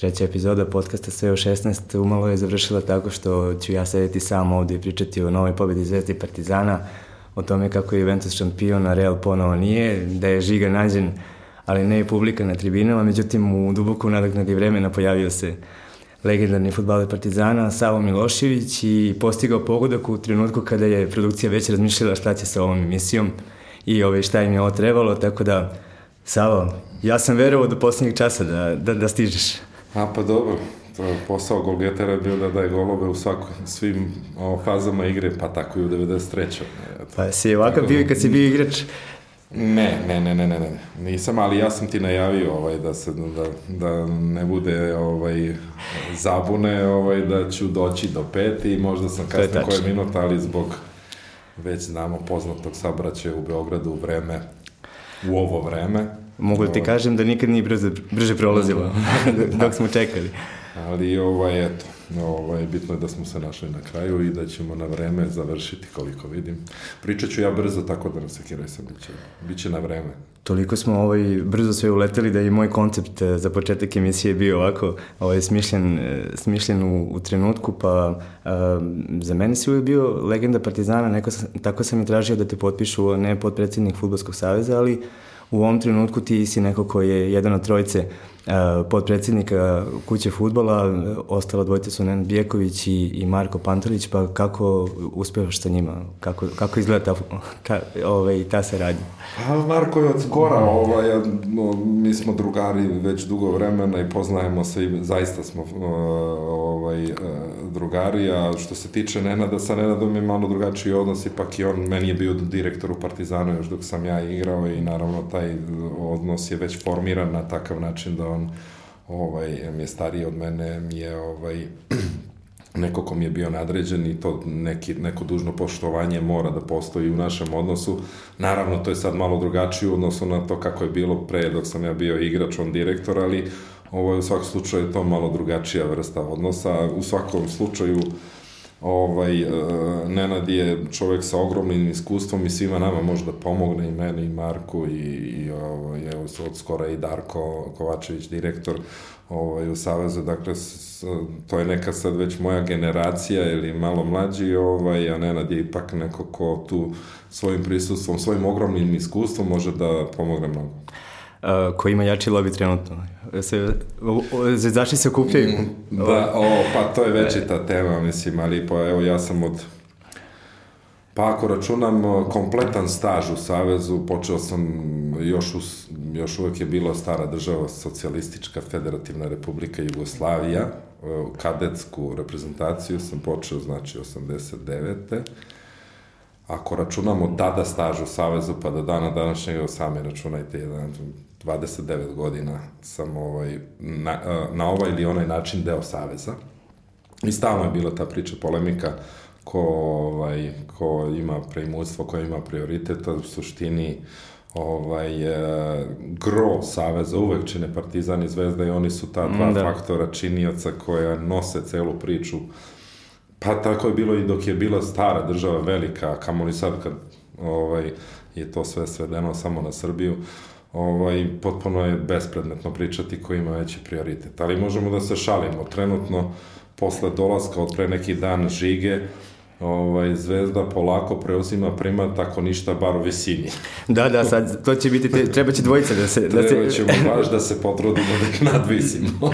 treća epizoda podcasta Sve u 16 umalo je završila tako što ću ja sedeti sam ovde i pričati o novoj pobedi Zvezdi Partizana, o tome kako je Juventus šampion, a Real ponovo nije, da je Žiga nađen, ali ne i publika na tribinama, međutim u duboku nadoknadi vremena pojavio se legendarni futbaler Partizana, Savo Milošević i postigao pogodak u trenutku kada je produkcija već razmišljala šta će sa ovom emisijom i ovaj, šta im je ovo trebalo, tako da Savo, ja sam verovao do poslednjeg časa da, da, da stižeš. A pa dobro, to je posao golgetera je bio da daje golove u svako, svim o, fazama igre, pa tako i u 93. Pa si ovakav bio i kad si bio igrač? Ne, ne, ne, ne, ne, ne, nisam, ali ja sam ti najavio ovaj, da, se, da, da ne bude ovaj, zabune, ovaj, da ću doći do pet i možda sam kasnije koje minut, ali zbog već znamo poznatog sabraćaja u Beogradu u vreme, u ovo vreme, Mogu da ti kažem da nikad nije brzo, brže prolazilo dok smo čekali. Ali ovaj, eto, ovaj, bitno je da smo se našli na kraju i da ćemo na vreme završiti koliko vidim. Pričat ću ja brzo tako da ne sekiraj se, biće, biće na vreme. Toliko smo ovaj, brzo sve uleteli da i moj koncept eh, za početak emisije bio ovako ovaj, smišljen, eh, smišljen u, u trenutku, pa a, za mene si uvijek bio legenda Partizana, neko sam, tako sam i tražio da te potpišu, ne podpredsednik Futbolskog saveza, ali u ovom trenutku ti si neko koji je jedan od trojice podpredsednika kuće futbola, ostala dvojica su Nenad Bijeković i, i Marko Pantelić, pa kako uspevaš sa njima? Kako, kako izgleda ta, ka, ovaj, ta saradnja? Pa Marko je od skora, ovaj, no, mi smo drugari već dugo vremena i poznajemo se i zaista smo ovaj, drugari, a što se tiče Nenada, sa Nenadom je malo drugačiji odnos, ipak i on, meni je bio direktor u Partizanu još dok sam ja igrao i naravno taj odnos je već formiran na takav način da on ovaj, mi je stariji od mene, mi je ovaj, neko ko mi je bio nadređen i to neki, neko dužno poštovanje mora da postoji u našem odnosu. Naravno, to je sad malo drugačije u odnosu na to kako je bilo pre dok sam ja bio igrač, on direktor, ali ovo je u svakom slučaju to malo drugačija vrsta odnosa. U svakom slučaju ovaj, uh, Nenad je čovek sa ogromnim iskustvom i svima nama može da pomogne i meni i Marku i, i ovaj, evo od skora i Darko Kovačević, direktor ovaj, u Savezu, dakle s, to je neka sad već moja generacija ili malo mlađi, ovaj, a Nenad je ipak neko ko tu svojim prisustvom, svojim ogromnim iskustvom može da pomogne mnogo. Uh, ko ima jači lobby trenutno. Se, zvezdaši se okupljaju. Mm, da, o, pa to je već i ta tema, mislim, ali pa evo ja sam od Pa ako računam kompletan staž u Savezu, počeo sam još, u, još uvek je bila stara država socijalistička federativna republika Jugoslavija, kadetsku reprezentaciju sam počeo znači 89. Ako računamo tada staž u Savezu pa do dana današnjega, sami računajte jedan 29 godina sam ovaj, na, na ovaj ili onaj način deo Saveza. I stalno je bila ta priča, polemika, ko, ovaj, ko ima preimutstvo, ko ima prioritet, u suštini ovaj, e, gro Saveza uvek čine Partizan i Zvezda i oni su ta dva da. faktora činioca koja nose celu priču. Pa tako je bilo i dok je bila stara država velika, kamoli sad kad ovaj, je to sve svedeno samo na Srbiju ovaj, potpuno je bespredmetno pričati ko ima veći prioritet. Ali možemo da se šalimo. Trenutno, posle dolaska od pre neki dan žige, ovaj, Zvezda polako preuzima primat, ako ništa, bar u visini. Da, da, sad to će biti, te, treba će dvojica da se... Da treba ćemo baš da se potrudimo da ga nadvisimo.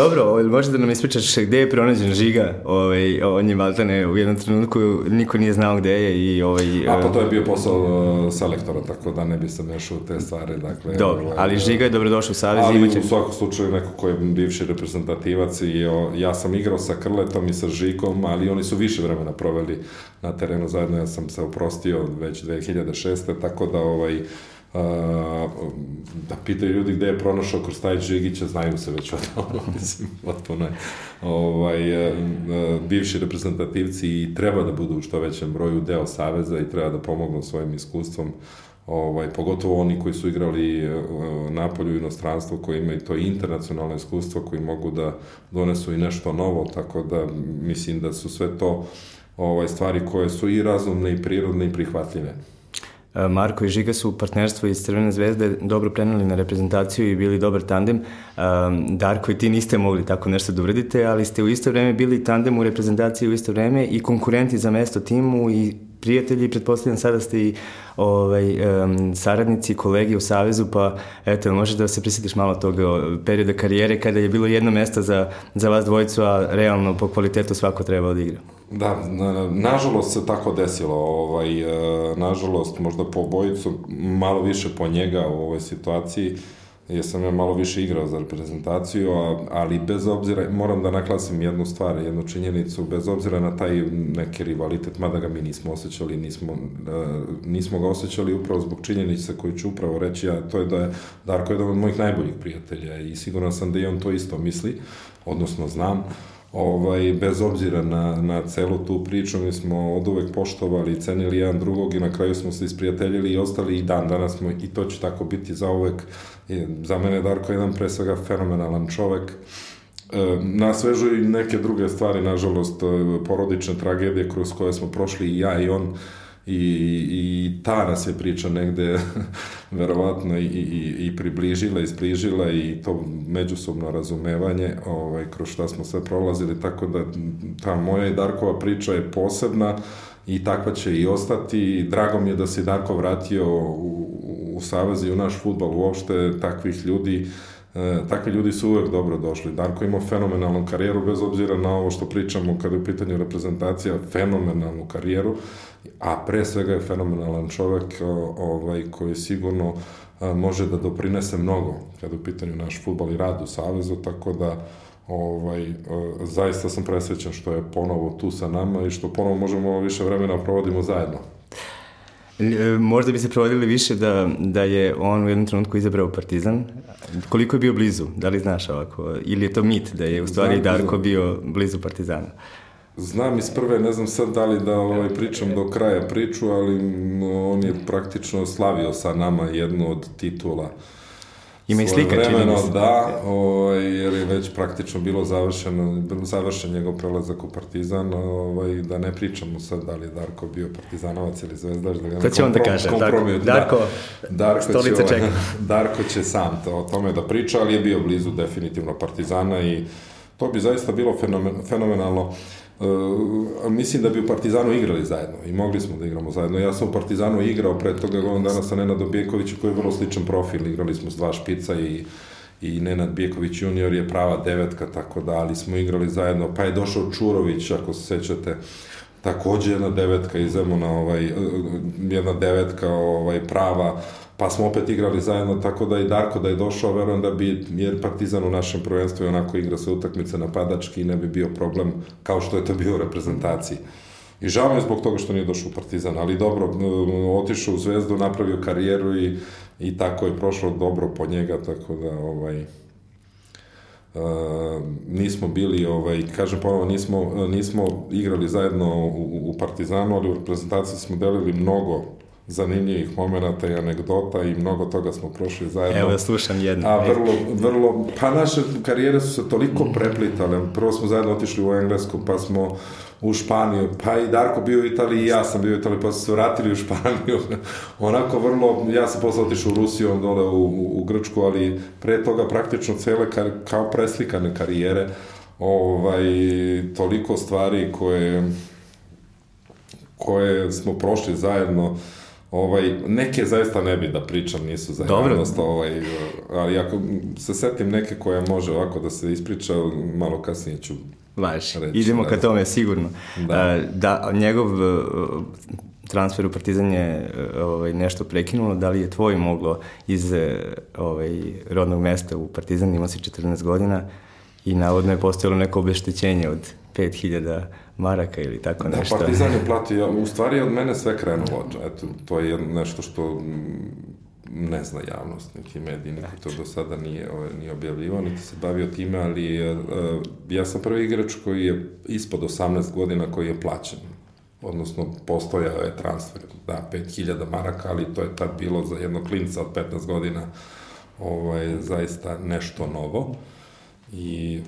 Dobro, ovaj, možeš da nam ispričaš gde je pronađen Žiga, ovaj, on je Valtane u jednom trenutku, niko nije znao gde je i... Ovaj, A pa to je bio posao uh, selektora, tako da ne bi se mešao u te stvari. Dakle, Dobro, ovaj, ali Žiga je dobrodošao u Savez. Ali imaće... u svakom slučaju neko ko je bivši reprezentativac i o, ja sam igrao sa Krletom i sa Žikom, ali oni su više vremena proveli proveli na terenu zajedno, ja sam se oprostio već 2006. Tako da ovaj, Uh, da pitaju ljudi gde je pronašao Krstajić Žigića, znaju se već od ono, mislim, potpuno je. Ovaj, uh, bivši reprezentativci i treba da budu u što većem broju deo Saveza i treba da pomognu svojim iskustvom ovaj, pogotovo oni koji su igrali uh, napolju u inostranstvu, koji imaju to internacionalno iskustvo, koji mogu da donesu i nešto novo, tako da mislim da su sve to ovaj, stvari koje su i razumne i prirodne i prihvatljive. Marko i Žiga su partnerstvo iz Crvene zvezde dobro prenali na reprezentaciju i bili dobar tandem. Darko i ti niste mogli tako nešto da uradite, ali ste u isto vreme bili tandem u reprezentaciji u isto vreme i konkurenti za mesto timu i prijatelji, pretpostavljam sada ste i ovaj, um, saradnici, kolegi u Savezu, pa eto, možeš da se prisjetiš malo tog perioda karijere kada je bilo jedno mesto za, za vas dvojicu, a realno po kvalitetu svako treba da igra. Da, na, nažalost se tako desilo, ovaj, e, nažalost možda po bojicu, malo više po njega u ovoj situaciji, jer sam ja malo više igrao za reprezentaciju, ali bez obzira, moram da naklasim jednu stvar, jednu činjenicu, bez obzira na taj neki rivalitet, mada ga mi nismo osjećali, nismo, e, nismo ga osjećali upravo zbog činjenice koju ću upravo reći, a to je da je Darko jedan od mojih najboljih prijatelja i siguran sam da i on to isto misli, odnosno znam, ovaj, bez obzira na, na celu tu priču, mi smo od uvek poštovali i cenili jedan drugog i na kraju smo se isprijateljili i ostali i dan danas smo, i to će tako biti za uvek. I za mene Darko je jedan pre svega fenomenalan čovek, e, na svežu i neke druge stvari, nažalost, e, porodične tragedije kroz koje smo prošli i ja i on, i, i ta nas je priča negde verovatno i, i, i približila, isprižila i to međusobno razumevanje ovaj, kroz šta smo sve prolazili, tako da ta moja i Darkova priča je posebna i takva će i ostati. Drago mi je da se Darko vratio u, u Savez i u naš futbol uopšte, takvih ljudi E, takvi ljudi su uvek dobro došli. Darko ima fenomenalnu karijeru, bez obzira na ovo što pričamo kada je u pitanju reprezentacija, fenomenalnu karijeru, a pre svega je fenomenalan čovek ovaj, koji sigurno može da doprinese mnogo kada je u pitanju naš futbal i rad u Savezu, tako da ovaj, zaista sam presvećan što je ponovo tu sa nama i što ponovo možemo više vremena provodimo zajedno. Možda bi se provodili više da, da je on u jednom trenutku izabrao Partizan. Koliko je bio blizu? Da li znaš ovako? Ili je to mit da je u stvari Znam, Darko bio blizu Partizana? Znam iz prve, ne znam sad da li da ovaj, pričam do kraja priču, ali on je praktično slavio sa nama jednu od titula. Ima i slika, čini Da, ovaj, jer je već praktično bilo završeno, završen njegov prelazak u Partizan, ovaj, da ne pričamo sad da li je Darko bio Partizanovac ili Zvezdaš, da ga to će on da kaže, Darko, da, Darko stolica će, čeka. Darko će sam to, o tome da priča, ali je bio blizu definitivno Partizana i to bi zaista bilo fenomen, fenomenalno. Uh, mislim da bi u Partizanu igrali zajedno i mogli smo da igramo zajedno. Ja sam u Partizanu igrao pre toga godin dana sa Nenadom Bijekovićem koji je vrlo sličan profil. Igrali smo s dva špica i i Nenad Bijeković junior je prava devetka, tako da, ali smo igrali zajedno, pa je došao Čurović, ako se sećate, takođe jedna devetka iz Zemuna, ovaj, jedna devetka ovaj, prava, pa smo opet igrali zajedno, tako da i Darko da je došao, verujem da bi, jer Partizan u našem prvenstvu je onako igra sve utakmice napadački i ne bi bio problem kao što je to bio u reprezentaciji. I žao je zbog toga što nije došao u Partizan, ali dobro, otišao u Zvezdu, napravio karijeru i, i tako je prošlo dobro po njega, tako da ovaj, Uh, nismo bili, ovaj, kažem ponovo, nismo, nismo igrali zajedno u, u Partizanu, ali u reprezentaciji smo delili mnogo zanimljivih momenta i anegdota i mnogo toga smo prošli zajedno. Evo, slušam jedno. A vrlo, vrlo, pa naše karijere su se toliko preplitale. Prvo smo zajedno otišli u Englesku, pa smo u Španiju, pa i Darko bio u Italiji i ja sam bio u Italiji, pa su se vratili u Španiju. Onako vrlo, ja sam posle otišao u Rusiju, on dole u, u, u Grčku, ali pre toga praktično cele kar, kao preslikane karijere, ovaj, toliko stvari koje koje smo prošli zajedno, Ovaj, neke zaista ne bi da pričam, nisu za javnost, ovaj, ali ako se setim neke koje može ovako da se ispriča, malo kasnije ću Vaš, idemo ka tome sigurno. Da, da njegov e, transfer u Partizan je e, ovaj, nešto prekinulo, da li je tvoj moglo iz e, ovaj, rodnog mesta u Partizan, imao si 14 godina i navodno je postojalo neko obeštećenje od 5000 maraka ili tako da, nešto. Da, Partizan je platio, u stvari od mene sve krenulo, eto, to je nešto što ne zna javnost, niti mediji, niko to do sada nije, ovaj, nije objavljivao, niti se bavio time, ali uh, ja sam prvi igrač koji je ispod 18 godina koji je plaćen. Odnosno, postojao je transfer, da, 5000 maraka, ali to je tad bilo za jednog klinca od 15 godina ovaj, zaista nešto novo. I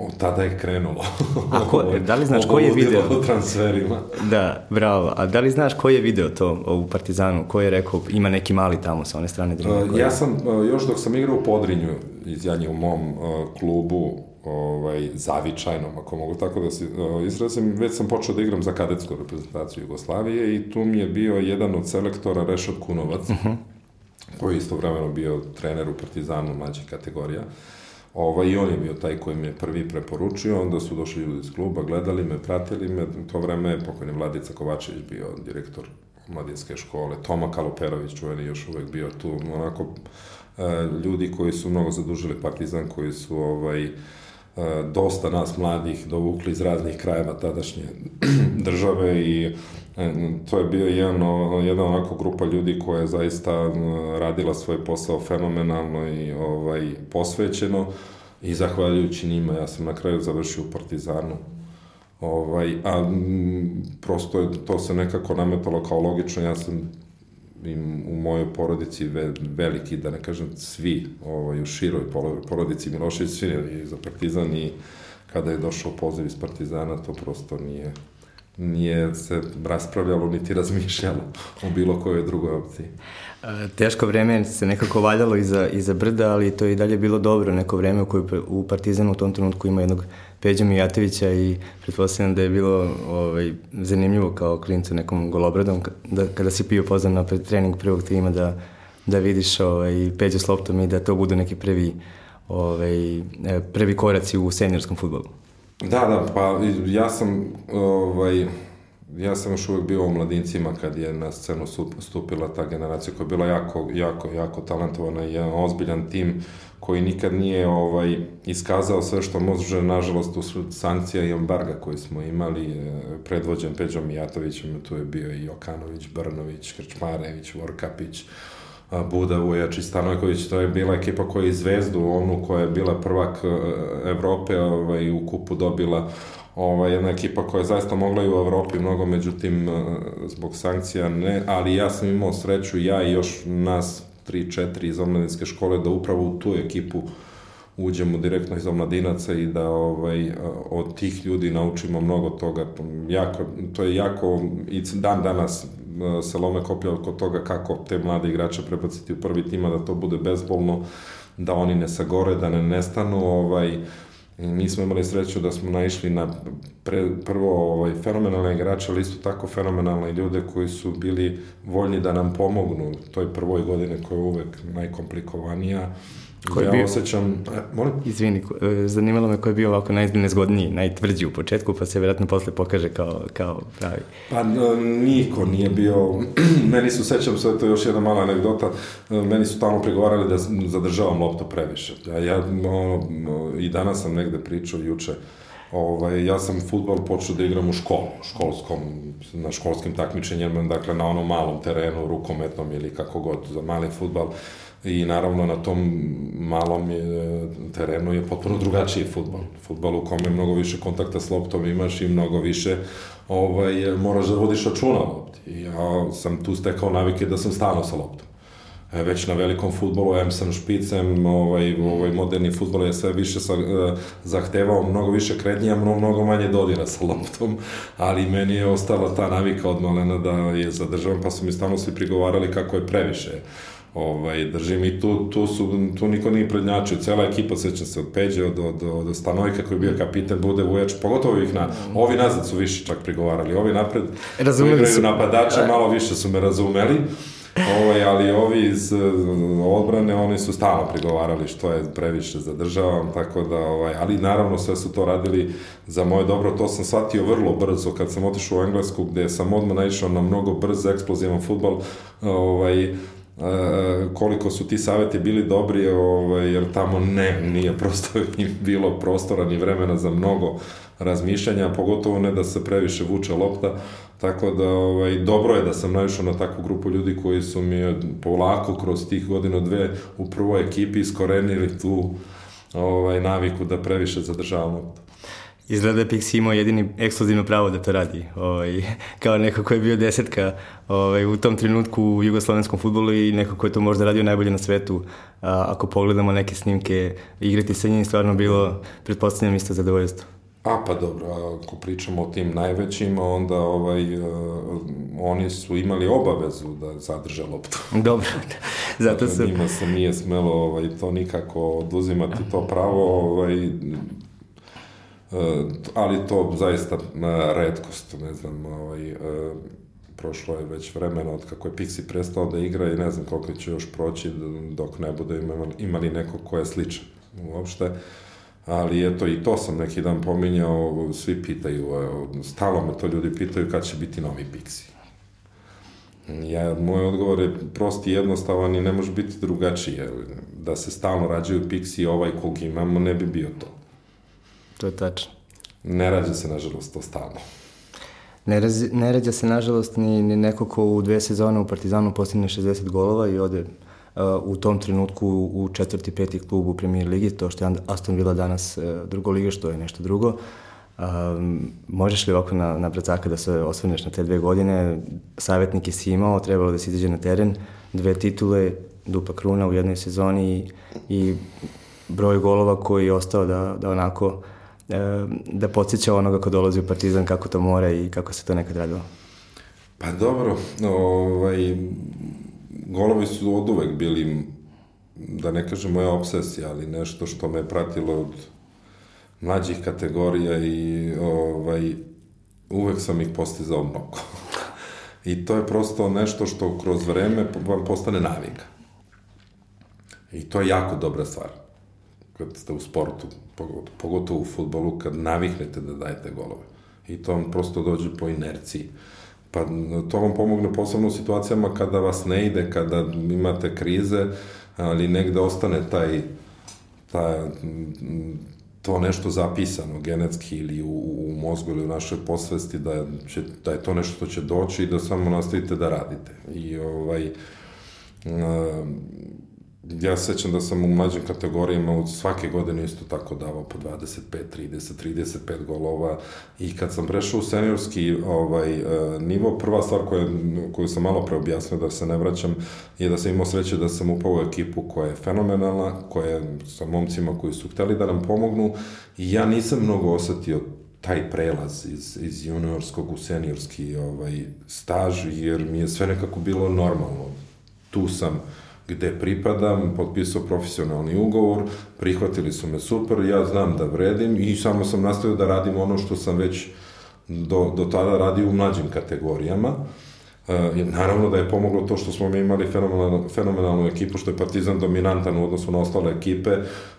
od tada je krenulo. A ko, da li znaš koji je video? O transferima. Da, bravo. A da li znaš koji je video to u Partizanu? Ko je rekao, ima neki mali tamo sa one strane drine? Uh, ja sam, uh, još dok sam igrao u Podrinju, iz Janje u mom uh, klubu, ovaj, zavičajnom, ako mogu tako da se uh, izrazim, već sam počeo da igram za kadetsku reprezentaciju Jugoslavije i tu mi je bio jedan od selektora Rešot Kunovac, uh mhm. -huh. koji je istovremeno bio trener u Partizanu mlađih kategorija. Ovaj, I on je bio taj koji me prvi preporučio, onda su došli ljudi iz kluba, gledali me, pratili me, to vreme je pokojni Vladica Kovačević bio direktor mladinske škole, Toma Kaloperović, čuveni još uvek bio tu, onako, e, ljudi koji su mnogo zadužili Partizan, koji su ovaj, E, dosta nas mladih dovukli iz raznih krajeva tadašnje države i to je bio jedan, jedna onako grupa ljudi koja je zaista radila svoj posao fenomenalno i ovaj, posvećeno i zahvaljujući njima ja sam na kraju završio u Partizanu. Ovaj, a prosto je, to se nekako nametalo kao logično, ja sam im u mojoj porodici ve, veliki, da ne kažem svi, ovaj, u široj porodici Milošević, svi za Partizan i kada je došao poziv iz Partizana, to prosto nije nije se raspravljalo niti razmišljalo o bilo kojoj drugoj opciji. E, teško vreme se nekako valjalo iza, iza brda, ali to je i dalje bilo dobro neko vreme u kojoj u Partizanu u tom trenutku ima jednog Peđa Mijatovića i pretpostavljam da je bilo ovaj, zanimljivo kao klincu nekom golobradom da, kada si pio poznan na trening prvog tima da, da vidiš ovaj, Peđa s loptom i da to budu neki prvi, ovaj, e, prvi koraci u seniorskom futbolu. Da, da, pa ja sam ovaj, ja sam još uvek bio u mladincima kad je na scenu stupila ta generacija koja je bila jako, jako, jako talentovana i jedan ozbiljan tim koji nikad nije ovaj iskazao sve što može, nažalost, usled sankcija i embarga koji smo imali, e, predvođen Peđom Mijatovićem, tu je bio i Okanović, Brnović, Krčmarević, Vorkapić, Buda Vujač i Stanojković, to je bila ekipa koja je zvezdu, onu koja je bila prvak e, Evrope ovaj, u kupu dobila ovaj, jedna ekipa koja je zaista mogla i u Evropi mnogo, međutim, e, zbog sankcija ne, ali ja sam imao sreću, ja i još nas 3-4 iz omladinske škole, da upravo u tu ekipu uđemo direktno iz omladinaca i da ovaj, od tih ljudi naučimo mnogo toga. Jako, to je jako, i dan danas se lome koplja oko toga kako te mlade igrače prebaciti u prvi tima, da to bude bezbolno, da oni ne sagore, da ne nestanu, ovaj, Mi smo imali sreću da smo naišli na pre, prvo ovaj, fenomenalne igrače, ali isto tako fenomenalne ljude koji su bili voljni da nam pomognu toj prvoj godine koja je uvek najkomplikovanija Ko je ja bio, osjećam... E, molim? Izvini, e, zanimalo me ko je bio ovako najnezgodniji, najtvrđi u početku, pa se vjerojatno posle pokaže kao, kao pravi. Pa niko nije bio... meni su, sećam se, to je još jedna mala anegdota, e, meni su tamo pregovarali da zadržavam loptu previše. Ja, ja ono, i danas sam negde pričao juče, Ovaj, ja sam futbol počeo da igram u školu, školskom, na školskim takmičenjima, dakle na onom malom terenu, rukometnom ili kako god, za mali futbal i naravno na tom malom je, terenu je potpuno drugačiji futbol. Futbol u kome mnogo više kontakta s loptom imaš i mnogo više ovaj, moraš da vodiš računa lopti. Ja sam tu stekao navike da sam stano sa loptom. E, već na velikom futbolu, em sam špicem, ovaj, ovaj moderni futbol je sve više sa, eh, zahtevao mnogo više kretnija, mnogo, mnogo manje dodira sa loptom, ali meni je ostala ta navika od malena da je zadržavam, pa su mi stalno svi prigovarali kako je previše ovaj, držim i tu, tu, su, tu niko nije prednjačio, cela ekipa seća se od Peđe, od, od, od Stanojka koji je bio kapitan, bude Vujač, pogotovo ovih na, ovi nazad su više čak prigovarali, ovi napred Razumeli su. napadača, malo više su me razumeli, ovaj, ali ovi iz odbrane, oni su stalno prigovarali što je previše zadržavam, tako da, ovaj, ali naravno sve su to radili za moje dobro, to sam shvatio vrlo brzo kad sam otišao u Englesku, gde sam odmah naišao na mnogo brz, eksplozivan futbol, ovaj, koliko su ti saveti bili dobri, ovaj, jer tamo ne, nije prosto bilo prostora ni vremena za mnogo razmišljanja, pogotovo ne da se previše vuče lopta, tako da ovaj, dobro je da sam naišao na takvu grupu ljudi koji su mi polako kroz tih godina dve u prvoj ekipi iskorenili tu ovaj, naviku da previše zadržavam loptu. Izgleda da Pixi imao jedini ekskluzivno pravo da to radi. Ovaj, kao neko ko je bio desetka ovaj, u tom trenutku u jugoslovenskom futbolu i neko ko je to možda radio najbolje na svetu. A, ako pogledamo neke snimke, igrati sa njim stvarno bilo, pretpostavljam, isto zadovoljstvo. A pa dobro, ako pričamo o tim najvećima, onda ovaj, uh, oni su imali obavezu da zadrže loptu. Dobro, zato dakle, sam... Njima se nije smelo ovaj, to nikako oduzimati to pravo, ovaj, ali to zaista uh, redkost, ne znam, ovaj, uh, prošlo je već vremena od kako je Pixi prestao da igra i ne znam koliko će još proći dok ne bude imali, neko ko je sličan uopšte. Ali eto i to sam neki dan pominjao, svi pitaju, stalo me to ljudi pitaju kad će biti novi Pixi. Ja, moj odgovor je prosti jednostavan i ne može biti drugačije. Da se stalno rađaju Pixi, ovaj kog imamo, ne bi bio to. To je tačno. Ne rađa se, nažalost, to stalno. Ne, raz, ne rađa se, nažalost, ni, ni neko ko u dve sezone u Partizanu postigne 60 golova i ode u tom trenutku u četvrti, peti klub u premijer ligi, to što je Aston Villa danas e, drugo liga, što je nešto drugo. Um, možeš li ovako na, na bracaka da se osvrneš na te dve godine? Savjetnik je si imao, trebalo da se izađe na teren, dve titule, dupa kruna u jednoj sezoni i, i broj golova koji je ostao da, da onako e, da podsjeća onoga ko dolazi u Partizan kako to mora i kako se to nekad radilo. Pa dobro, ovaj, golovi su od uvek bili, da ne kažem moja obsesija, ali nešto što me pratilo od mlađih kategorija i ovaj, uvek sam ih postizao mnogo. I to je prosto nešto što kroz vreme vam postane navika. I to je jako dobra stvar. Kad ste u sportu, pogotovo u futbolu, kad naviknete da dajete golove. I to vam prosto dođe po inerciji. Pa to vam pomogne posebno u situacijama kada vas ne ide, kada imate krize, ali negde ostane taj, taj to nešto zapisano genetski ili u, u mozgu ili u našoj posvesti da, će, da je to nešto što će doći i da samo nastavite da radite. I ovaj, ja sećam da sam u mlađim kategorijama svake godine isto tako davao po 25, 30, 35 golova i kad sam prešao u seniorski ovaj, e, nivo, prva stvar koju, koju sam malo preobjasnio da se ne vraćam je da sam imao sreće da sam upao u ekipu koja je fenomenalna, koja je sa momcima koji su hteli da nam pomognu i ja nisam mnogo osetio taj prelaz iz, iz juniorskog u seniorski ovaj, staž, jer mi je sve nekako bilo normalno. Tu sam, gde pripadam, potpisao profesionalni ugovor, prihvatili su me super, ja znam da vredim i samo sam nastavio da radim ono što sam već do, do tada radio u mlađim kategorijama. E, naravno da je pomoglo to što smo mi imali fenomenalnu, fenomenalnu ekipu, što je Partizan dominantan u odnosu na ostale ekipe,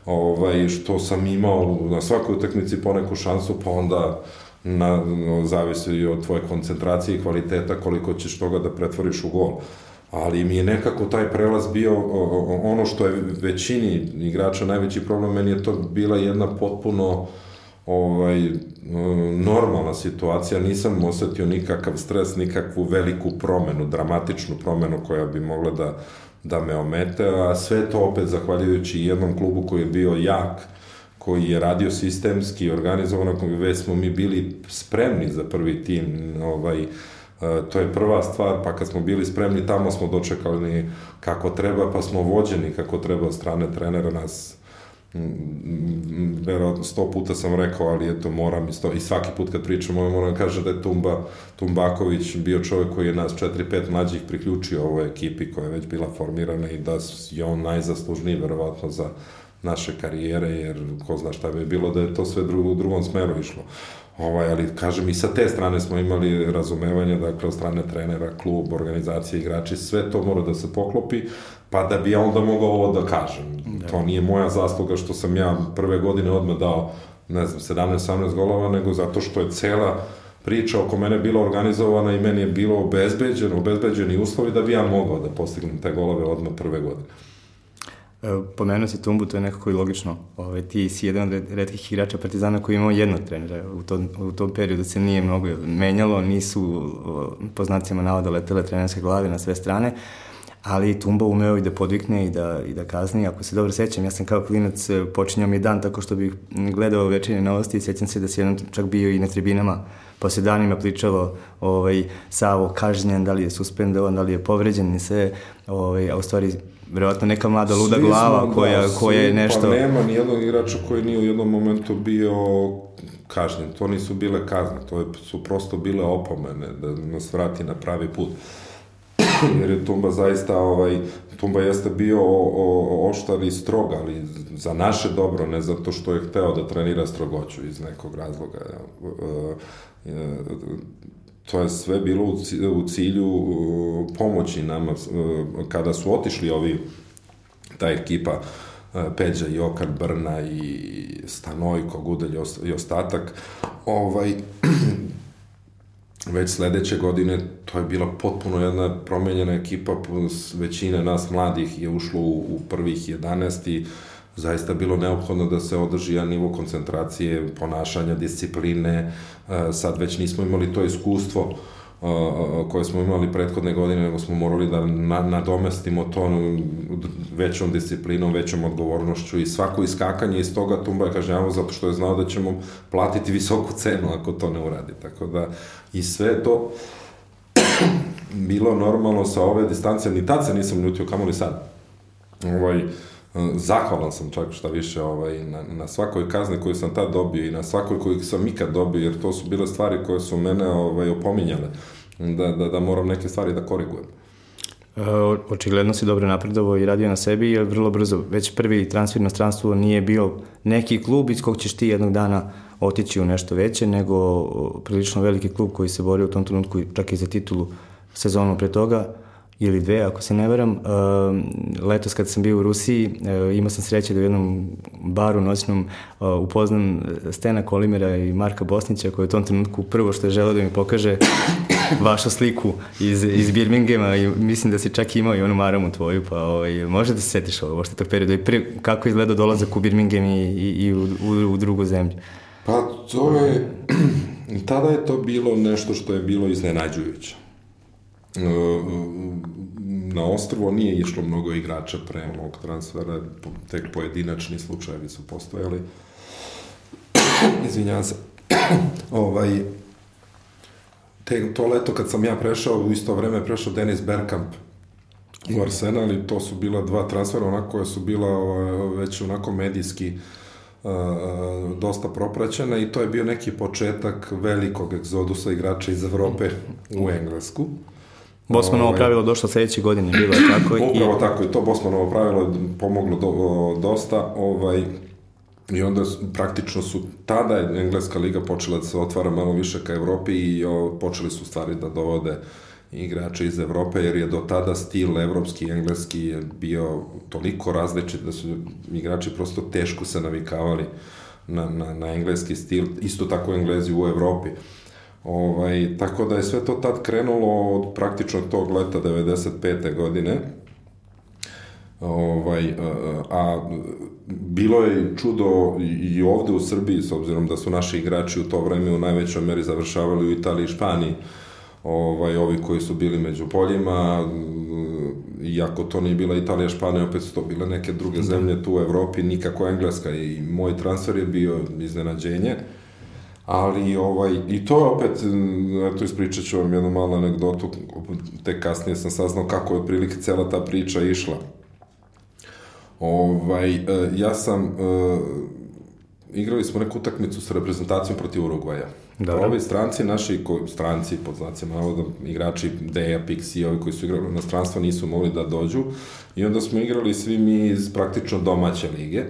ovaj, što sam imao na svakoj utakmici poneku šansu, pa onda na, zavisi i od tvoje koncentracije i kvaliteta koliko ćeš toga da pretvoriš u gol ali mi je nekako taj prelaz bio ono što je većini igrača najveći problem, meni je to bila jedna potpuno ovaj, normalna situacija, nisam osetio nikakav stres, nikakvu veliku promenu, dramatičnu promenu koja bi mogla da, da me omete, a sve to opet zahvaljujući jednom klubu koji je bio jak, koji je radio sistemski, organizovano, već smo mi bili spremni za prvi tim, ovaj, E, to je prva stvar, pa kad smo bili spremni tamo smo dočekali kako treba, pa smo vođeni kako treba od strane trenera nas verovatno sto puta sam rekao, ali eto moram isto, i svaki put kad pričamo moram da kaže da je Tumba, Tumbaković bio čovjek koji je nas 4-5 mlađih priključio ovoj ekipi koja je već bila formirana i da je on najzaslužniji verovatno za naše karijere, jer ko zna šta bi bilo da je to sve drugo, u drugom smeru išlo. Ovaj, ali kažem i sa te strane smo imali razumevanje, dakle od strane trenera, klub, organizacije, igrači, sve to mora da se poklopi, pa da bi ja onda mogao ovo da kažem. Da. To nije moja zasluga što sam ja prve godine odmah dao, ne znam, 17-18 golova, nego zato što je cela priča oko mene bila organizovana i meni je bilo obezbeđeno, obezbeđeni uslovi da bi ja mogao da postignem te golove odmah prve godine. Pomenuo si Tumbu, to je nekako i logično. Ove, ovaj, ti si jedan od redkih igrača Partizana koji imao jednog trenera. U tom, u tom periodu se nije mnogo menjalo, nisu po znacima navoda letele trenerske glave na sve strane. ali Tumba umeo i da podvikne i da, i da kazni. Ako se dobro sećam, ja sam kao klinac e, počinjao mi dan tako što bih gledao večernje novosti i sećam se da se jednom čak bio i na tribinama pa se danima pričalo ovaj, Savo kažnjen, da li je suspendovan, da li je povređen i sve, ovaj, a u stvari verovatno neka mlada luda svi glava smo, koja, da, koja je nešto... Pa nema ni jednog igrača koji nije u jednom momentu bio kažnjen. To nisu bile kazne, to su prosto bile opomene da nas vrati na pravi put. Jer je Tumba zaista, ovaj, Tumba jeste bio o, o, oštar i strog, ali za naše dobro, ne zato što je hteo da trenira strogoću iz nekog razloga. E, e, to je sve bilo u cilju pomoći nama kada su otišli ovi ta ekipa Peđa, Jokar, Brna i Stanojko, Gudelj i ostatak, ovaj, već sledeće godine to je bila potpuno jedna promenjena ekipa, većina nas mladih je ušlo u, u prvih 11 i zaista bilo neophodno da se održi jedan nivo koncentracije, ponašanja, discipline, sad već nismo imali to iskustvo koje smo imali prethodne godine, nego smo morali da na, nadomestimo to većom disciplinom, većom odgovornošću i svako iskakanje iz toga Tumba je kažnjavao zato što je znao da ćemo platiti visoku cenu ako to ne uradi. Tako da i sve to bilo normalno sa ove distancije, ni tad se nisam ljutio, kamo li sad. Ovaj, zahvalan sam čak šta više ovaj, na, na svakoj kazni koju sam tad dobio i na svakoj koju sam ikad dobio, jer to su bile stvari koje su mene ovaj, opominjale, da, da, da moram neke stvari da korigujem. E, očigledno si dobro napredovo i radio na sebi, jer vrlo brzo, već prvi transfer na stranstvo nije bio neki klub iz kog ćeš ti jednog dana otići u nešto veće, nego prilično veliki klub koji se borio u tom trenutku čak i za titulu sezonu pre toga ili dve, ako se ne veram. Uh, letos kad sam bio u Rusiji, uh, imao sam sreće da u jednom baru noćnom uh, upoznam Stena Kolimera i Marka Bosnića, koji je u tom trenutku prvo što je želeo da mi pokaže vašu sliku iz, iz Birminghama i mislim da si čak imao i onu maramu tvoju, pa ovaj, može da se setiš ovo, što tog perioda i pre, kako izgleda dolazak u Birmingham i, i, i u, u, u drugu zemlju. Pa to je, tada je to bilo nešto što je bilo iznenađujuće na ostrvo nije išlo mnogo igrača pre mog transfera, tek pojedinačni slučajevi su postojali. Izvinjavam se. ovaj, te, to leto kad sam ja prešao, u isto vreme prešao Denis Bergkamp u Arsenal i to su bila dva transfera onako koja su bila ovaj, već onako medijski uh, dosta propraćena i to je bio neki početak velikog egzodusa igrača iz Evrope u Englesku. Bosmanovo ovaj, pravilo došlo sledeće godine, bilo je tako. Upravo i... tako i to Bosmanovo pravilo je pomoglo do, dosta, ovaj, I onda praktično su tada Engleska liga počela da se otvara malo više ka Evropi i o, počeli su stvari da dovode igrače iz Evrope, jer je do tada stil evropski i engleski je bio toliko različit da su igrači prosto teško se navikavali na, na, na engleski stil, isto tako englezi u Evropi. Ovaj, tako da je sve to tad krenulo od praktično tog leta 95. godine. Ovaj, a, a bilo je čudo i ovde u Srbiji, s obzirom da su naši igrači u to vreme u najvećoj meri završavali u Italiji i Španiji, ovaj, ovi koji su bili među poljima, iako to nije bila Italija, Španija, opet su to bile neke druge da. zemlje tu u Evropi, nikako Engleska i moj transfer je bio iznenađenje. Uh, ali ovaj, i to je opet, eto ispričat ću vam jednu malu anegdotu, tek kasnije sam saznao kako je otprilike cela ta priča išla. Ovaj, e, ja sam, uh, igrali smo neku utakmicu sa reprezentacijom protiv Urugvaja. Da. Ovi stranci, naši ko, stranci, pod znacima navoda, igrači Deja, Pixi, ovi koji su igrali na stranstvo nisu mogli da dođu i onda smo igrali svi mi iz praktično domaće lige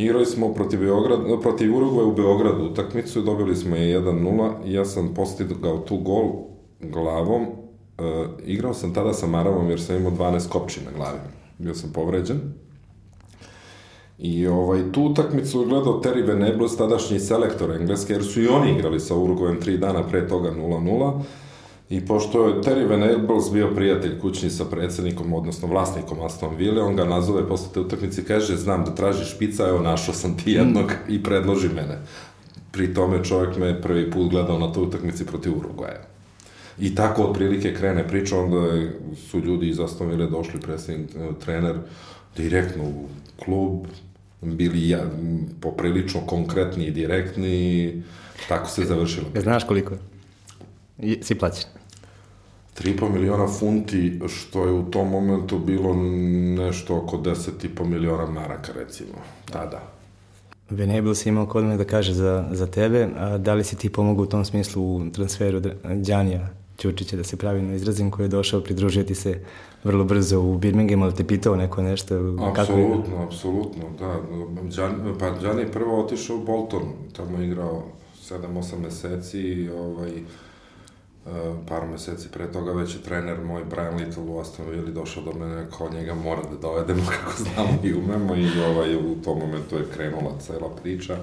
Igrali smo protiv, Beograd, protiv Uruguay u Beogradu utakmicu i dobili smo je 1-0 i ja sam postigao tu gol glavom. E, igrao sam tada sa Maravom jer sam imao 12 kopči na glavi. Bio sam povređen. I ovaj, tu utakmicu gledao Terry Venables, tadašnji selektor engleske, jer su i oni igrali sa Uruguayem tri dana pre toga 0-0. I pošto je Terry Venables bio prijatelj kućni sa predsednikom, odnosno vlasnikom Aston Villa, on ga nazove posle te utakmice i kaže, znam da tražiš špica, evo našao sam ti jednog i predloži mene. Pri tome čovjek me prvi put gledao na toj utakmici protiv Uruguaja. I tako otprilike krene priča, onda su ljudi iz Aston Villa došli, predsjednik, trener, direktno u klub, bili ja, poprilično konkretni i direktni, tako se završilo. Znaš koliko si plaćen? 3,5 miliona funti, što je u tom momentu bilo nešto oko 10,5 miliona maraka, recimo, tada. Venable si imao kod me da kaže za, za tebe, a da li si ti pomogao u tom smislu u transferu Đanija Ćučića, da se pravilno izrazim, koji je došao pridružiti se vrlo brzo u Birminghamu, ali te pitao neko nešto? Apsolutno, kako... apsolutno, da. Đan, pa Đani je prvo otišao u Bolton, tamo je igrao 7-8 meseci, ovaj, Uh, par meseci pre toga već je trener moj Brian Little u Aston Villa došao do mene kao njega mora da dovedemo kako znamo i umemo i ovaj, u tom momentu je krenula cela priča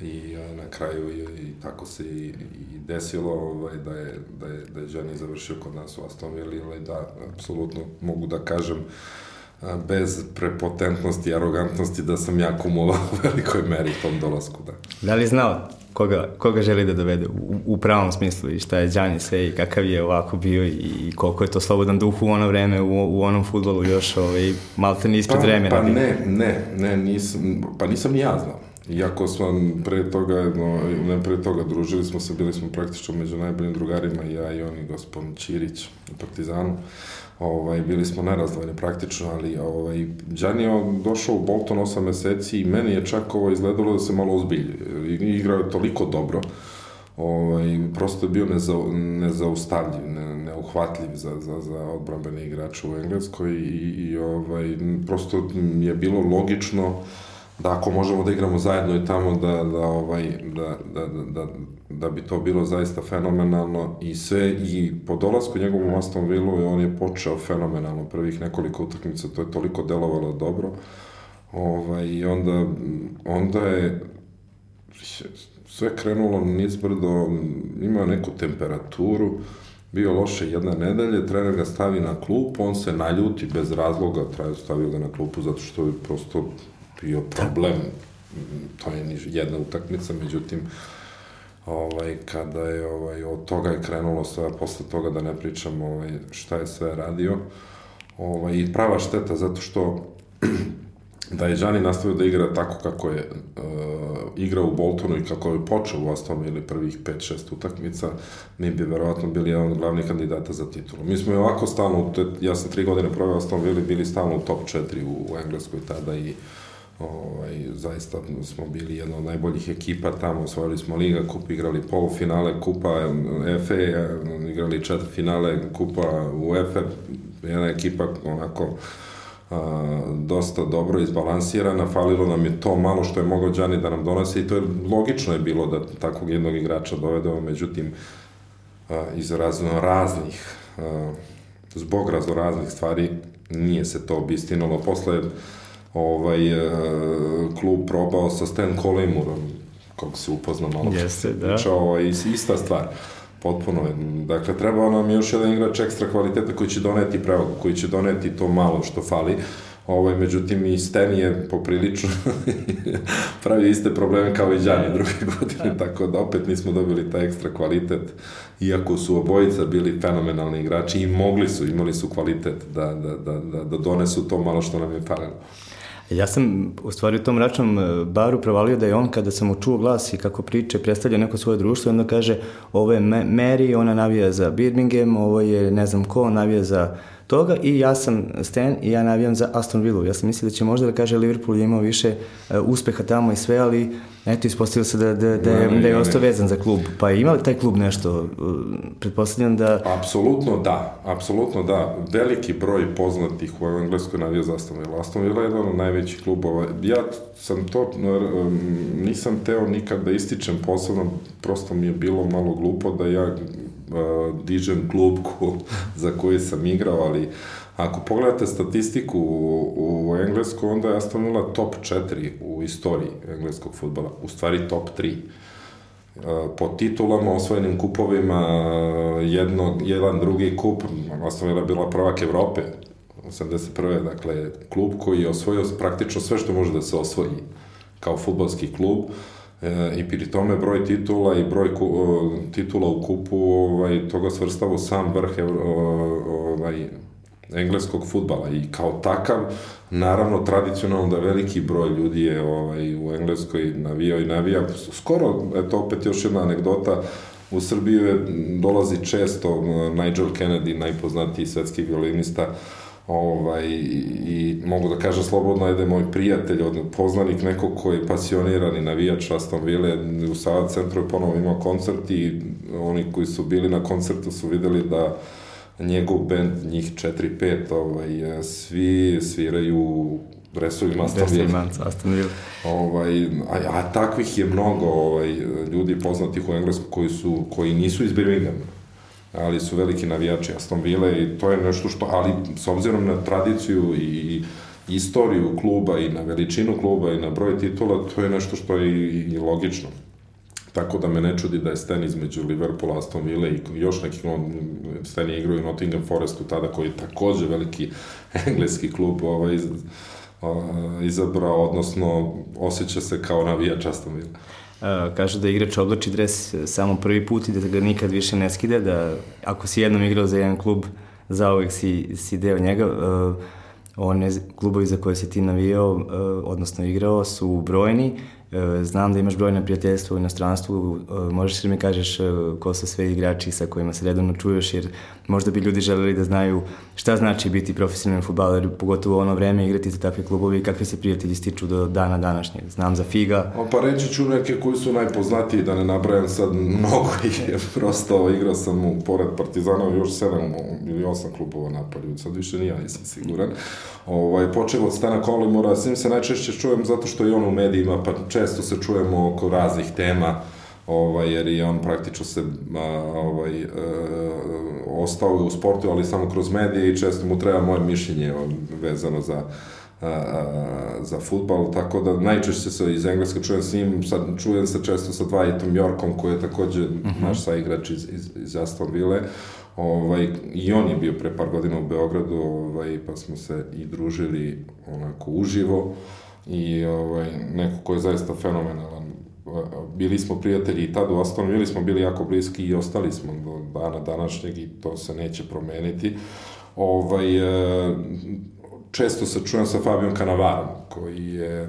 i uh, na kraju i, i tako se i, i desilo ovaj, da je, da je, da je Gianni završio kod nas u Aston Villa i da, apsolutno mogu da kažem uh, bez prepotentnosti i arogantnosti da sam ja kumovao u velikoj meri tom dolasku. Da. Da li znao koga, koga želi da dovede u, u pravom smislu i šta je Đani sve i kakav je ovako bio i koliko je to slobodan duh u ono vreme, u, u onom futbolu još ovaj, malte ni ispred pa, vremena. Pa ne, ne, ne, nisam, pa nisam ni ja znao. Iako smo pre toga, no, ne pre toga, družili smo se, bili smo praktično među najboljim drugarima, ja i oni, gospodin Ćirić u Partizanu. Ovaj, bili smo nerazdvojeni praktično, ali ovaj, Đani je došao u Bolton 8 meseci i meni je čak ovo izgledalo da se malo ozbiljuje. Igrao je toliko dobro, ovaj, prosto je bio neza, nezaustavljiv, ne, neuhvatljiv za, za, za odbrambene igrače u Engleskoj i, i ovaj, prosto je bilo logično da ako možemo da igramo zajedno i tamo da, da, ovaj, da, da, da, da, bi to bilo zaista fenomenalno i sve i po dolasku njegovom Aston Villa on je počeo fenomenalno prvih nekoliko utakmica to je toliko delovalo dobro. Ovaj, i onda onda je sve krenulo nizbrdo imao neku temperaturu bio loše jedna nedelje, trener ga stavi na klupu, on se naljuti bez razloga, stavio ga na klupu zato što je prosto bio problem. To je jedna utakmica, međutim, ovaj, kada je ovaj, od toga je krenulo sve, posle toga da ne pričam ovaj, šta je sve radio. Ovaj, I prava šteta zato što da je Žani nastavio da igra tako kako je uh, igrao u Boltonu i kako je počeo u Aston ili prvih 5-6 utakmica, mi bi verovatno bili jedan od glavnih kandidata za titulu. Mi smo i ovako stalno, ja sam tri godine proveo Aston Villa, bili stalno u top 4 u, u Engleskoj tada i uh, Ovaj, zaista smo bili jedna od najboljih ekipa tamo, osvojili smo Liga kup, igrali polufinale Kupa FA, igrali četiri finale Kupa UEFA, jedna ekipa onako a, dosta dobro izbalansirana, falilo nam je to malo što je mogao Đani da nam donose i to je logično je bilo da takvog jednog igrača dovedemo, međutim a, iz razno raznih a, zbog razno raznih stvari nije se to obistinalo. Posle ovaj, e, klub probao sa Stan Collimurom, kako se upozna malo. Jeste, da. Pričao, ovaj, ista stvar. Potpuno je. Dakle, trebao nam još jedan igrač ekstra kvaliteta koji će doneti prevagu, koji će doneti to malo što fali. Ovaj, međutim, i Sten je poprilično pravio iste probleme kao i Đani druge godine, tako da opet nismo dobili taj ekstra kvalitet, iako su obojica bili fenomenalni igrači i mogli su, imali su kvalitet da, da, da, da, da donesu to malo što nam je falilo. Ja sam u stvari u tom račnom e, baru provalio da je on kada sam mu čuo glas i kako priče, predstavlja neko svoje društvo, onda kaže ovo je Mary, ona navija za Birmingham, ovo je ne znam ko, navija za toga i ja sam Stan i ja navijam za Aston Villa. Ja sam mislio da će možda da kaže Liverpool je imao više uh, uspeha tamo i sve, ali eto, ispostavilo se da, da, da, je, da je ostao vezan za klub. Pa je imao taj klub nešto? Uh, pretpostavljam da... Apsolutno da, apsolutno da. Veliki broj poznatih u Engleskoj navija za Aston Villa. Aston Villa je jedan od najvećih klubova. Ja sam to, um, nisam teo nikad da ističem posebno, prosto mi je bilo malo glupo da ja uh, dižem klub ko, za koji sam igrao, ali ako pogledate statistiku u, u Englesku, onda je Aston top 4 u istoriji engleskog futbala, u stvari top 3 uh, po titulama, osvojenim kupovima, jedno, jedan drugi kup, Aston Villa bila prvak Evrope, 81. Dakle, klub koji je osvojio praktično sve što može da se osvoji kao futbalski klub, E, i pri tome broj titula i broj ku, titula u kupu ovaj, toga svrstava sam vrh ovaj, engleskog futbala. I kao takav naravno tradicionalno da veliki broj ljudi je ovaj, u Engleskoj navijao i navija. Skoro, eto opet još jedna anegdota u Srbiju je, dolazi često Nigel Kennedy, najpoznatiji svetski violinista ovaj, i mogu da kažem slobodno je da je moj prijatelj, od, poznanik neko ko je pasionirani navijač Aston Ville, u Sava centru je ponovo imao koncert i oni koji su bili na koncertu su videli da njegov band, njih 4-5, ovaj, svi sviraju dresovima Aston Villa. Aston Villa. Ovaj, a, a takvih je mnogo ovaj, ljudi poznatih u Englesku koji, su, koji nisu iz Birminghama ali su veliki navijači Aston Villa i to je nešto što, ali s obzirom na tradiciju i istoriju kluba i na veličinu kluba i na broj titula, to je nešto što je i, i logično. Tako da me ne čudi da je Sten između Liverpoola, Aston Villa i još nekih, no, Sten je igrao i Nottingham Forestu tada, koji je takođe veliki engleski klub ovaj, iz, izabrao, odnosno osjeća se kao navijač Aston Villa. Uh, kaže da igrač oblači dres samo prvi put i da ga nikad više ne skida, da ako si jednom igrao za jedan klub, zauvek si, si deo njega. Uh, one klubovi za koje si ti navijao, odnosno igrao, su brojni E, znam da imaš brojne prijateljstva u inostranstvu, e, možeš li mi kažeš e, ko su sve igrači sa kojima se redovno čuješ, jer možda bi ljudi želeli da znaju šta znači biti profesionalni futbaler, pogotovo u ono vreme igrati za takve klubovi i kakve se prijatelji stiču do dana današnjeg. Znam za Figa. O, pa reći ću neke koji su najpoznatiji, da ne nabrajam sad mnogo ih je prosto, igrao sam u, pored Partizana još sedam ili osam klubova na sad više nije, nisam siguran. Ovaj, počeo od Stana Kolimora, s njim se najčešće čujem zato što je on u medijima, pa često se čujemo oko raznih tema, ovaj, jer je on praktično se a, ovaj, e, ostao u sportu, ali samo kroz medije i često mu treba moje mišljenje vezano za a, a, za futbal, tako da najčešće se iz Engleske čujem s njim, sad čujem se često sa Dwightom Yorkom, koji je takođe uh mhm. -huh. naš saigrač iz, iz, iz Aston Ville, Ovaj, I on je bio pre par godina u Beogradu, ovaj, pa smo se i družili onako uživo i ovaj, neko ko je zaista fenomenalan. Bili smo prijatelji i tad u Aston Villa smo bili jako bliski i ostali smo do dana današnjeg i to se neće promeniti. Ovaj, e, često se čujem sa Fabijom Kanavarom, koji je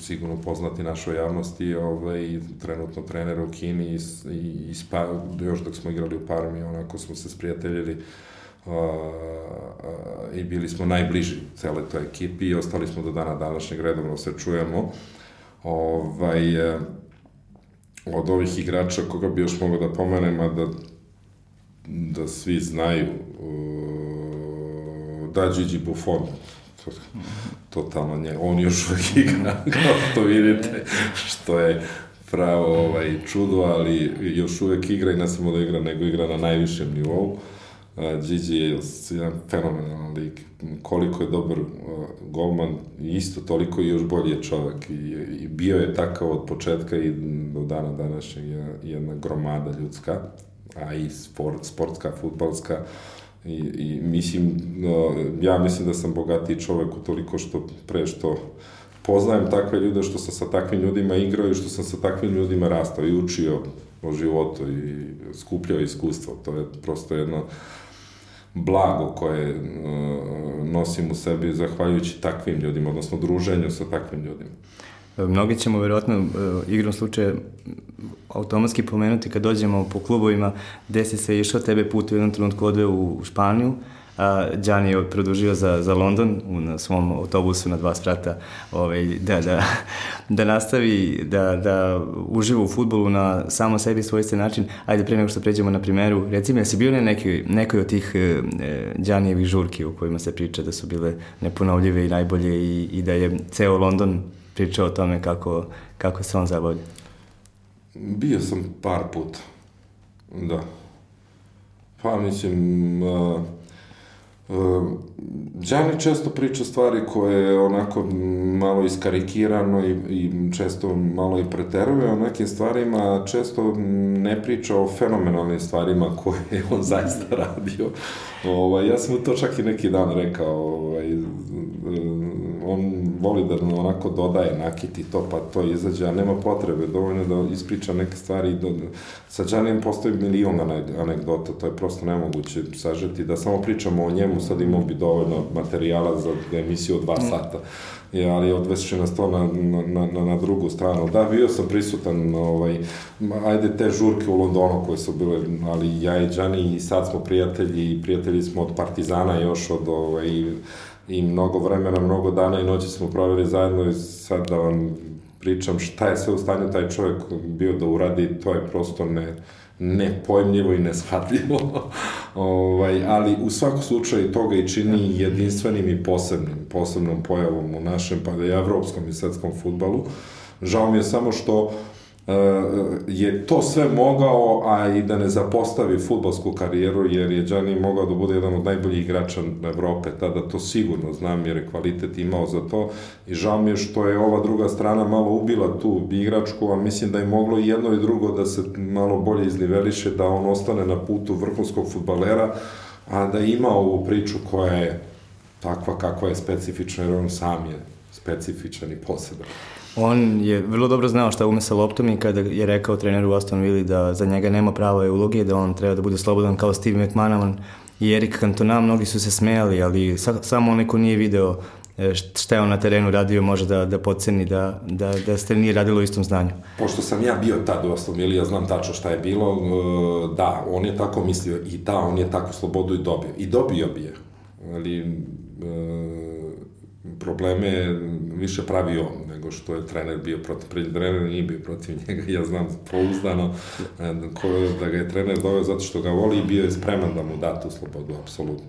sigurno poznati našoj javnosti, ovaj, trenutno trener u Kini i, i, i spa, još dok smo igrali u Parmi, onako smo se sprijateljili i bili smo najbliži cele toj ekipi i ostali smo do dana današnjeg redovno se čujemo. Ovaj, uh, od ovih igrača koga bi još mogao da pomenem, a da, da svi znaju, uh, da Gigi Buffon, totalno nje, on još uvek igra, kao što vidite, što je pravo ovaj, čudo, ali još uvek igra i ne samo da igra, nego igra na najvišem nivou. Uh, Gigi je jedan fenomenalan lik, koliko je dobar uh, golman, isto toliko i još bolji je čovek. I, i bio je takav od početka i do dana današnjeg jedna gromada ljudska, a i sport, sportska, futbalska, I, i mislim, no, ja mislim da sam bogatiji čovek u toliko što pre što poznajem takve ljude, što sam sa takvim ljudima igrao i što sam sa takvim ljudima rastao i učio o životu i skupljao iskustvo. To je prosto jedno blago koje uh, nosim u sebi zahvaljujući takvim ljudima, odnosno druženju sa takvim ljudima. Mnogi ćemo verovatno uh, igrom slučaja automatski pomenuti kad dođemo po klubovima gde si se išao, tebe put u jednom trenutku odveo u Španiju, Đani je produžio za, za London u, na svom autobusu na dva sprata ovaj, da, da, da nastavi da, da uživa u futbolu na samo sebi svojstven način. Ajde, pre nego što pređemo na primeru, reci mi, jesi bio na neki, nekoj od tih e, Đanijevih žurki u kojima se priča da su bile neponovljive i najbolje i, i da je ceo London pričao o tome kako, kako se on zabavlja? Bio sam par puta, da. Pa mislim, uh, Đani često priča stvari koje je onako malo iskarikirano i, i često malo i preteruje o nekim stvarima, često ne priča o fenomenalnim stvarima koje je on zaista radio. Ovaj, ja sam mu to čak i neki dan rekao, ovaj, on voli da onako dodaje, nakiti to, pa to izađe, a nema potrebe, dovoljno da ispriča neke stvari. Da, sa Đanijem postoji milion anegdota, to je prosto nemoguće sažeti, da samo pričamo o njemu, sad imao bi dovoljno materijala za emisiju od dva mm. sata. Je, ali odvešće nas to na, na, na, na drugu stranu. Da, bio sam prisutan, ovaj, ajde te žurke u Londonu koje su bile, ali ja i Đani i sad smo prijatelji i prijatelji smo od Partizana još od ovaj, i mnogo vremena, mnogo dana i noći smo proveli zajedno i sad da vam pričam šta je sve u stanju taj čovjek bio da uradi, to je prosto ne, nepojmljivo i neshvatljivo. ovaj, ali u svakom slučaju toga i čini jedinstvenim i posebnim, posebnom pojavom u našem, pa i evropskom i svetskom futbalu. Žao mi je samo što je to sve mogao, a i da ne zapostavi futbolsku karijeru, jer je Gianni mogao da bude jedan od najboljih igrača Evrope, tada to sigurno znam, jer je kvalitet imao za to i žao mi je što je ova druga strana malo ubila tu igračku, a mislim da je moglo i jedno i drugo da se malo bolje izniveliše, da on ostane na putu vrhunskog futbalera, a da ima ovu priču koja je takva kakva je specifična, jer on sam je specifičan i poseban. On je vrlo dobro znao šta ume sa loptom i kada je rekao treneru Aston Villa da za njega nema prave uloge, da on treba da bude slobodan kao Steve McManaman i Erik Cantona, mnogi su se smejali, ali sa, samo onaj ko nije video e, šta je on na terenu radio može da, da podceni da, da, da ste nije radilo u istom znanju. Pošto sam ja bio tad u Aston Villa, ja znam tačno šta je bilo, e, da, on je tako mislio i da, on je tako slobodu i dobio. I dobio bi je. Ali e, probleme više pravi on nego što je trener bio protiv, pred trener nije bio protiv njega, ja znam pouzdano e, ko, da ga je trener doveo zato što ga voli i bio je spreman da mu da tu slobodu, apsolutno.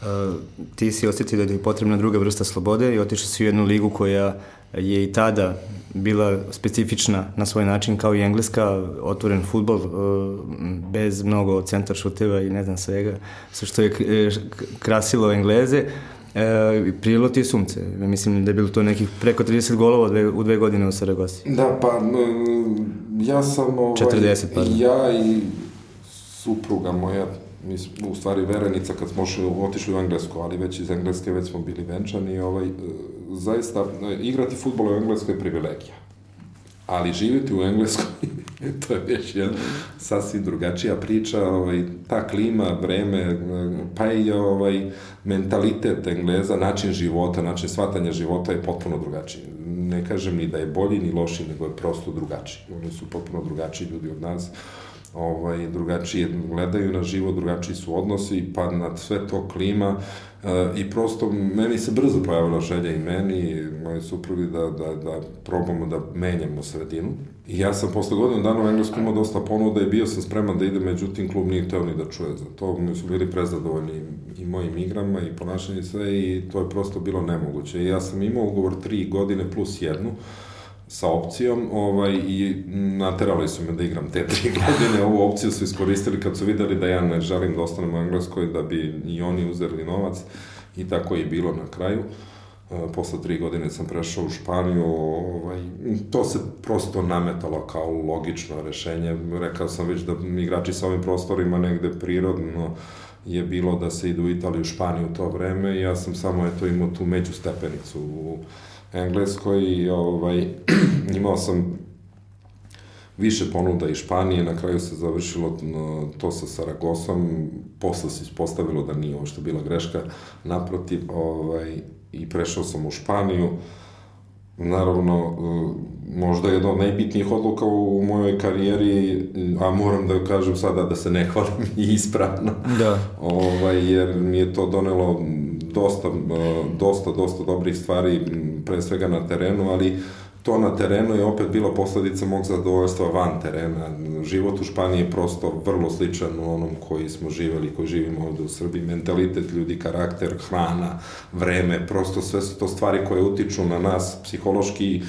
Uh, ti si osetio da je potrebna druga vrsta slobode i otišao si u jednu ligu koja je i tada bila specifična na svoj način kao i engleska, otvoren futbol uh, bez mnogo centar šuteva i ne znam svega, sve što je krasilo Engleze. Uh, E, prijelo ti je sumce. Mislim da je bilo to nekih preko 30 golova dve, u dve godine u Saragosi. Da, pa ja sam... Ovaj, 40, pardon. Ja i supruga moja, mi smo u stvari verenica kad smo otišli u Englesku, ali već iz Engleske već smo bili venčani. Ovaj, zaista, igrati futbol u Engleskoj je privilegija. Ali živjeti u Engleskoj, to je već jedna sasvim drugačija priča, ovaj, ta klima, vreme, pa i ovaj, mentalitet Engleza, način života, način shvatanja života je potpuno drugačiji. Ne kažem ni da je bolji ni loši, nego je prosto drugačiji. Oni su potpuno drugačiji ljudi od nas ovaj, drugačije gledaju na život, drugačiji su odnosi, pa na sve to klima e, i prosto meni se brzo pojavila želja i meni i moje suprugi da, da, da probamo da menjamo sredinu. I ja sam posle godinu dana u Englesku imao dosta ponuda i bio sam spreman da idem, međutim klub nije hteo ni da čuje za to. Mi su bili prezadovoljni i mojim igrama i ponašanjem sve i to je prosto bilo nemoguće. I ja sam imao ugovor tri godine plus jednu, sa opcijom ovaj, i naterali su me da igram te tri godine. Ovu opciju su iskoristili kad su videli da ja ne želim da ostanem u Engleskoj, da bi i oni uzeli novac i tako je bilo na kraju. E, posle tri godine sam prešao u Španiju, ovaj, to se prosto nametalo kao logično rešenje. Rekao sam već da igrači sa ovim prostorima negde prirodno je bilo da se idu u Italiju, Španiju u to vreme ja sam samo eto imao tu među stepenicu u Engleskoj i ovaj, imao sam više ponuda iz Španije, na kraju se završilo to sa Saragosom, posle se ispostavilo da nije ovo što bila greška, naprotiv, ovaj, i prešao sam u Španiju, naravno, možda jedna od najbitnijih odluka u mojoj karijeri, a moram da kažem sada da se ne hvalim i ispravno, da. ovaj, jer mi je to donelo dosta, dosta, dosta dobrih stvari, pre svega na terenu, ali to na terenu je opet bila posledica mog zadovoljstva van terena. Život u Španiji je prosto vrlo sličan u onom koji smo živeli, koji živimo ovde u Srbiji. Mentalitet ljudi, karakter, hrana, vreme, prosto sve su to stvari koje utiču na nas psihološki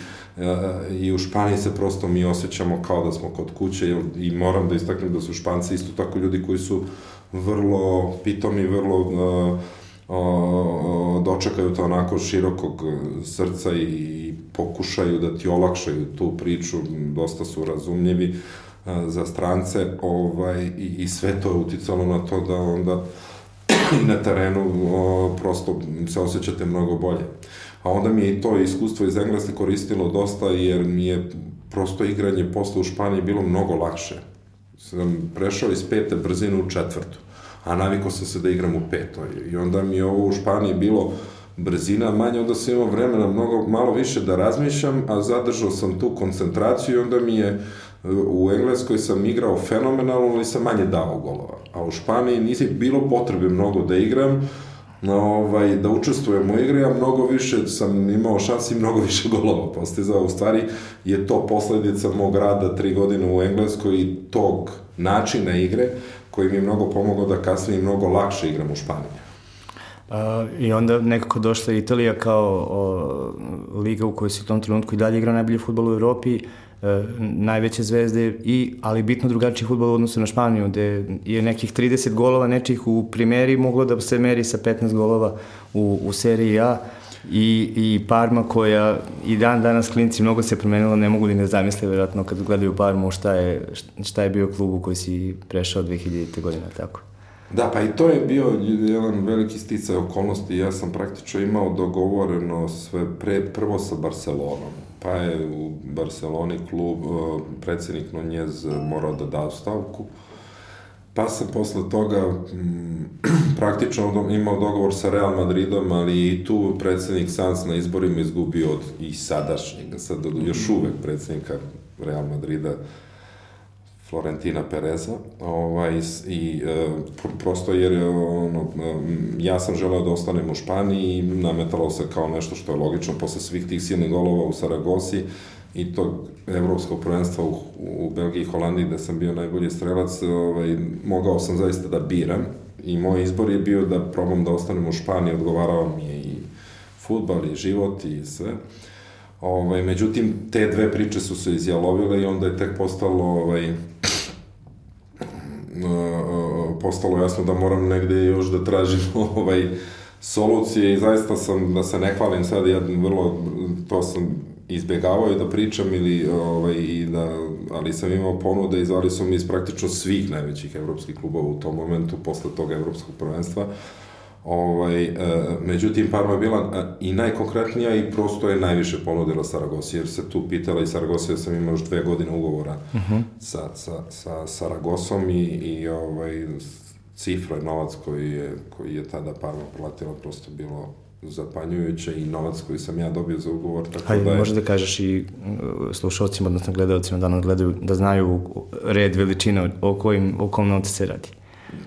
i u Španiji se prosto mi osjećamo kao da smo kod kuće i moram da istaknem da su Španci isto tako ljudi koji su vrlo pitomi, vrlo uh, o, dočekaju to onako širokog srca i pokušaju da ti olakšaju tu priču, dosta su razumljivi za strance ovaj, i, i sve to je uticalo na to da onda na terenu o, prosto se osjećate mnogo bolje. a onda mi je i to iskustvo iz Engleske koristilo dosta, jer mi je prosto igranje posle u Španiji bilo mnogo lakše. Sam prešao iz pete brzine u četvrtu, a navikao sam se da igram u petoj. I onda mi je ovo u Španiji bilo brzina manje, onda sam imao vremena mnogo, malo više da razmišljam, a zadržao sam tu koncentraciju i onda mi je u Engleskoj sam igrao fenomenalno, ali sam manje dao golova. A u Španiji nisi bilo potrebe mnogo da igram, ovaj, da učestvujem u igri, a mnogo više sam imao šansi i mnogo više golova postizao. U stvari je to posledica mog rada tri godine u Engleskoj i tog načina igre koji mi je mnogo pomogao da kasnije mnogo lakše igram u Španiji. Uh, I onda nekako došla Italija kao o, liga u kojoj si u tom trenutku i dalje igrao najbolji futbol u Evropi, e, najveće zvezde, i, ali bitno drugačiji futbol u odnosu na Španiju, gde je nekih 30 golova nečih u primeri moglo da se meri sa 15 golova u, u seriji A i, i Parma koja i dan danas klinci mnogo se promenila, ne mogu li ne zamisle vjerojatno kad gledaju Parmu šta je, šta je bio klub u koji si prešao 2000. godine, tako. Da, pa i to je bio jedan veliki sticaj okolnosti. Ja sam praktično imao dogovoreno sve pre, prvo sa Barcelonom. Pa je u Barceloni klub, e, predsednik Nunjez morao da da stavku. Pa sam posle toga m, mm, praktično imao dogovor sa Real Madridom, ali i tu predsednik Sans na izborima izgubio od i sadašnjeg, sad još uvek predsednika Real Madrida, Florentina Pereza, ovaj, i e, prosto jer ono, ja sam želeo da ostanem u Španiji i nametalo se kao nešto što je logično posle svih tih silnih golova u Saragosi i tog evropskog prvenstva u, u Belgiji i Holandiji gde sam bio najbolji strelac, ovaj, mogao sam zaista da biram i moj izbor je bio da probam da ostanem u Španiji, odgovarao mi je i futbal i život i sve. Ovaj, međutim, te dve priče su se izjalovile i onda je tek postalo ovaj, postalo jasno da moram negde još da tražim ovaj, solucije i zaista sam, da se ne hvalim sad, ja vrlo, to sam izbegavao da pričam ili, ovaj, i da, ali sam imao ponude i zvali su mi iz praktično svih najvećih evropskih klubova u tom momentu, posle tog evropskog prvenstva. Ovaj, e, međutim, Parma je bila e, i najkonkretnija i prosto je najviše ponudila Saragosi, jer se tu pitala i Saragosi, ja sam imao još dve godine ugovora uh mhm. -huh. sa, sa, sa Saragosom i, i ovaj, cifra, novac koji je, koji je tada Parma platila, prosto bilo zapanjujuće i novac koji sam ja dobio za ugovor. Tako Hajde, da je... možeš da kažeš i uh, slušalcima, odnosno gledalcima da gledaju, da znaju red veličine o, kojim, o kom novcu se radi.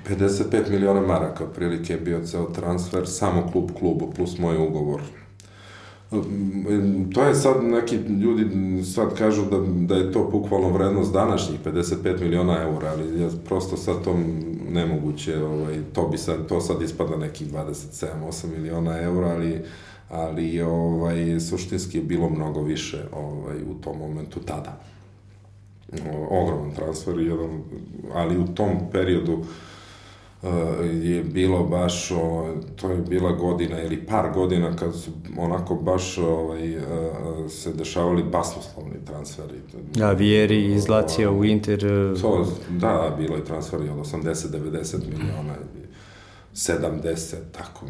55 miliona maraka otprilike je bio ceo transfer, samo klub klubu plus moj ugovor. To je sad, neki ljudi sad kažu da, da je to bukvalno vrednost današnjih 55 miliona eura, ali ja prosto sad to nemoguće, ovaj, to bi sad, to sad ispada nekih 27-8 miliona eura, ali ali ovaj, suštinski je bilo mnogo više ovaj, u tom momentu tada. O, ogroman transfer, jedan, ali u tom periodu uh, je bilo baš, o, to je bila godina ili par godina kad su onako baš ovaj, se dešavali basnoslovni transferi. Da, Vieri iz Lacija u Inter. E, to, da, bilo je transferi od 80-90 miliona, 70, tako,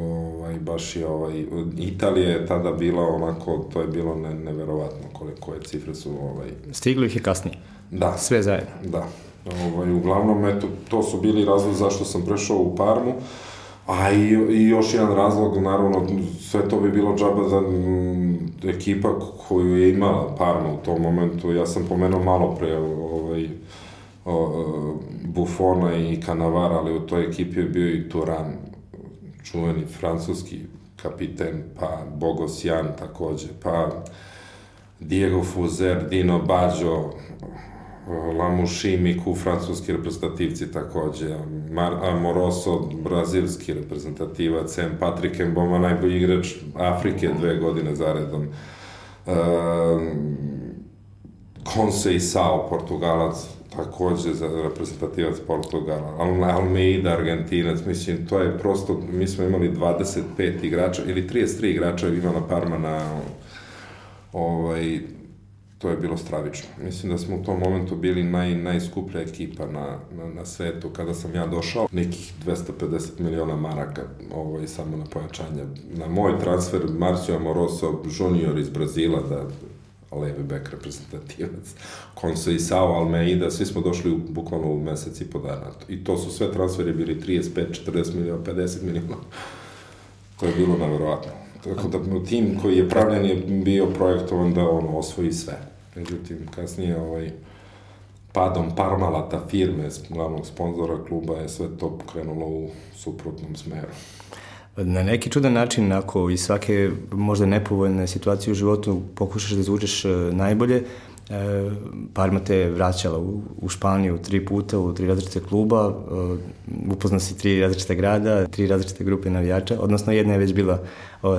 ovaj, baš je, ovaj, Italija je tada bila onako, to je bilo ne, neverovatno koliko je cifre su, ovaj... Stiglo ih je kasnije. Da. Sve zajedno. Da. Ovaj, uglavnom, eto, to su bili razlog zašto sam prešao u Parmu. A i, i još jedan razlog, naravno, sve to bi bilo džaba za m, ekipa koju je imala Parma u tom momentu. Ja sam pomenuo malo pre ovaj, o, Buffona i Canavara, ali u toj ekipi je bio i Turan, čuveni francuski kapiten, pa Bogosjan takođe, pa Diego Fuzer, Dino Baggio, Lamuši Miku, francuski reprezentativci takođe, Mar Amoroso, brazilski reprezentativac, M. Patrick Mboma, najbolji igrač Afrike dve godine zaredom. Uh, Conce Sao, Portugalac, takođe za reprezentativac Portugala, Al Almeida, Argentinac, mislim, to je prosto, mi smo imali 25 igrača, ili 33 igrača imala Parma na ovaj, to je bilo stravično. Mislim da smo u tom momentu bili naj, najskuplja ekipa na, na, na svetu. Kada sam ja došao, nekih 250 miliona maraka ovaj, samo na pojačanje. Na moj transfer Marcio Amoroso, junior iz Brazila, da levi bek reprezentativac, Konso Isao, Almeida, svi smo došli u, bukvalno u mesec i po dana. I to su sve transferi bili 35, 40 miliona, 50 miliona. To je bilo nevjerovatno. Tako da tim koji je pravljen je bio projektovan da on osvoji sve. Međutim, kasnije ovaj, padom Parmalata firme, glavnog sponzora kluba, je sve to krenulo u suprotnom smeru. Na neki čudan način, ako iz svake možda nepovoljne situacije u životu pokušaš da izvučeš e, najbolje, E, Parma te je vraćala u, u Španiju tri puta, u tri različite kluba, e, upoznao si tri različite grada, tri različite grupe navijača, odnosno jedna je već bila,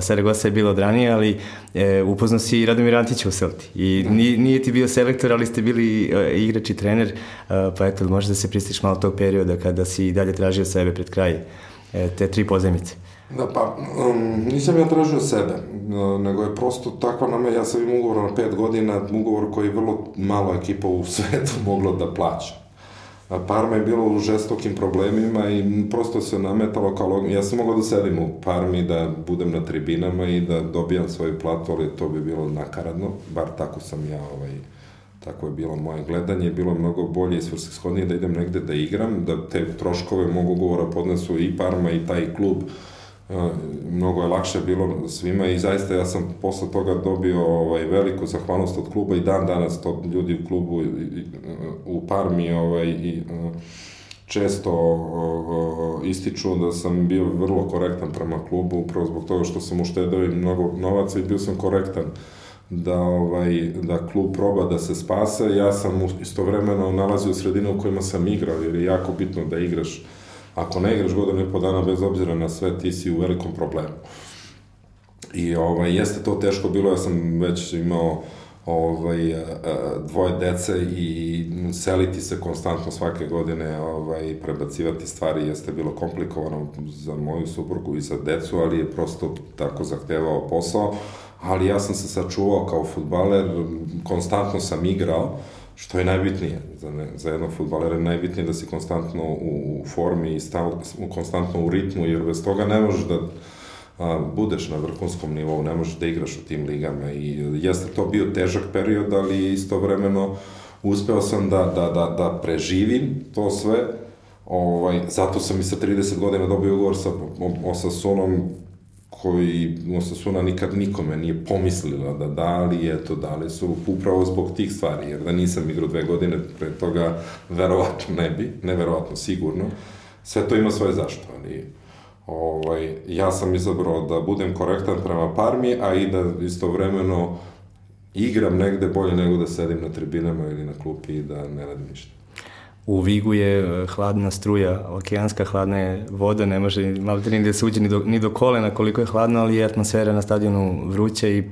Saragossa je bila od ranije, ali e, upoznao si i Radomir Antića u Selti. I da. nije, nije ti bio selektor, ali ste bili e, igrač i trener, e, pa eto, možeš da se pristiš malo tog perioda kada si i dalje tražio sebe pred kraj e, te tri pozemice. Da, pa, um, nisam ja tražio sebe, uh, nego je prosto takva nama, ja sam imao ugovor na pet godina, ugovor koji je vrlo malo ekipa u svetu moglo da plaća. Parma je bilo u žestokim problemima i prosto se nametalo kao ja sam mogao da sedim u Parmi, da budem na tribinama i da dobijam svoju platu, ali to bi bilo nakaradno, bar tako sam ja ovaj, tako je bilo moje gledanje, bilo mnogo bolje i svrsishodnije da idem negde da igram, da te troškove mogu ugovora podnesu i Parma i taj klub, mnogo je lakše bilo svima i zaista ja sam posle toga dobio ovaj, veliku zahvalnost od kluba i dan danas to ljudi u klubu u Parmi ovaj, i, često ističu da sam bio vrlo korektan prema klubu, upravo zbog toga što sam uštedao i mnogo novaca i bio sam korektan da ovaj da klub proba da se spase. Ja sam istovremeno nalazio u sredine u kojima sam igrao, jer je jako bitno da igraš Ako ne igraš godinu i po dana, bez obzira na sve, ti si u velikom problemu. I ovaj, jeste to teško bilo, ja sam već imao ovaj, e, e, dvoje dece i seliti se konstantno svake godine, ovaj, prebacivati stvari jeste bilo komplikovano za moju suprugu i za decu, ali je prosto tako zahtevao posao, ali ja sam se sačuvao kao futbaler, konstantno sam igrao, što je najbitnije za, ne, za jednog futbalera, najbitnije da si konstantno u, u formi i stav, konstantno u ritmu, jer bez toga ne možeš da a, budeš na vrhunskom nivou, ne možeš da igraš u tim ligama. I jeste to bio težak period, ali istovremeno uspeo sam da, da, da, da preživim to sve, ovaj, zato sam i sa 30 godina dobio ugovor sa Osasunom, koji Osasuna nikad nikome nije pomislila da da, ali eto, dali su upravo zbog tih stvari, jer da nisam igrao dve godine pre toga, verovatno ne bi, neverovatno sigurno. Sve to ima svoje zašto, ali ovaj, ja sam izabrao da budem korektan prema Parmi, a i da istovremeno igram negde bolje nego da sedim na tribinama ili na klupi i da ne radim ništa u Vigu je e, hladna struja, okeanska hladna je voda, ne može malo ni da se uđe ni do, ni do kolena koliko je hladno, ali je atmosfera na stadionu vruća i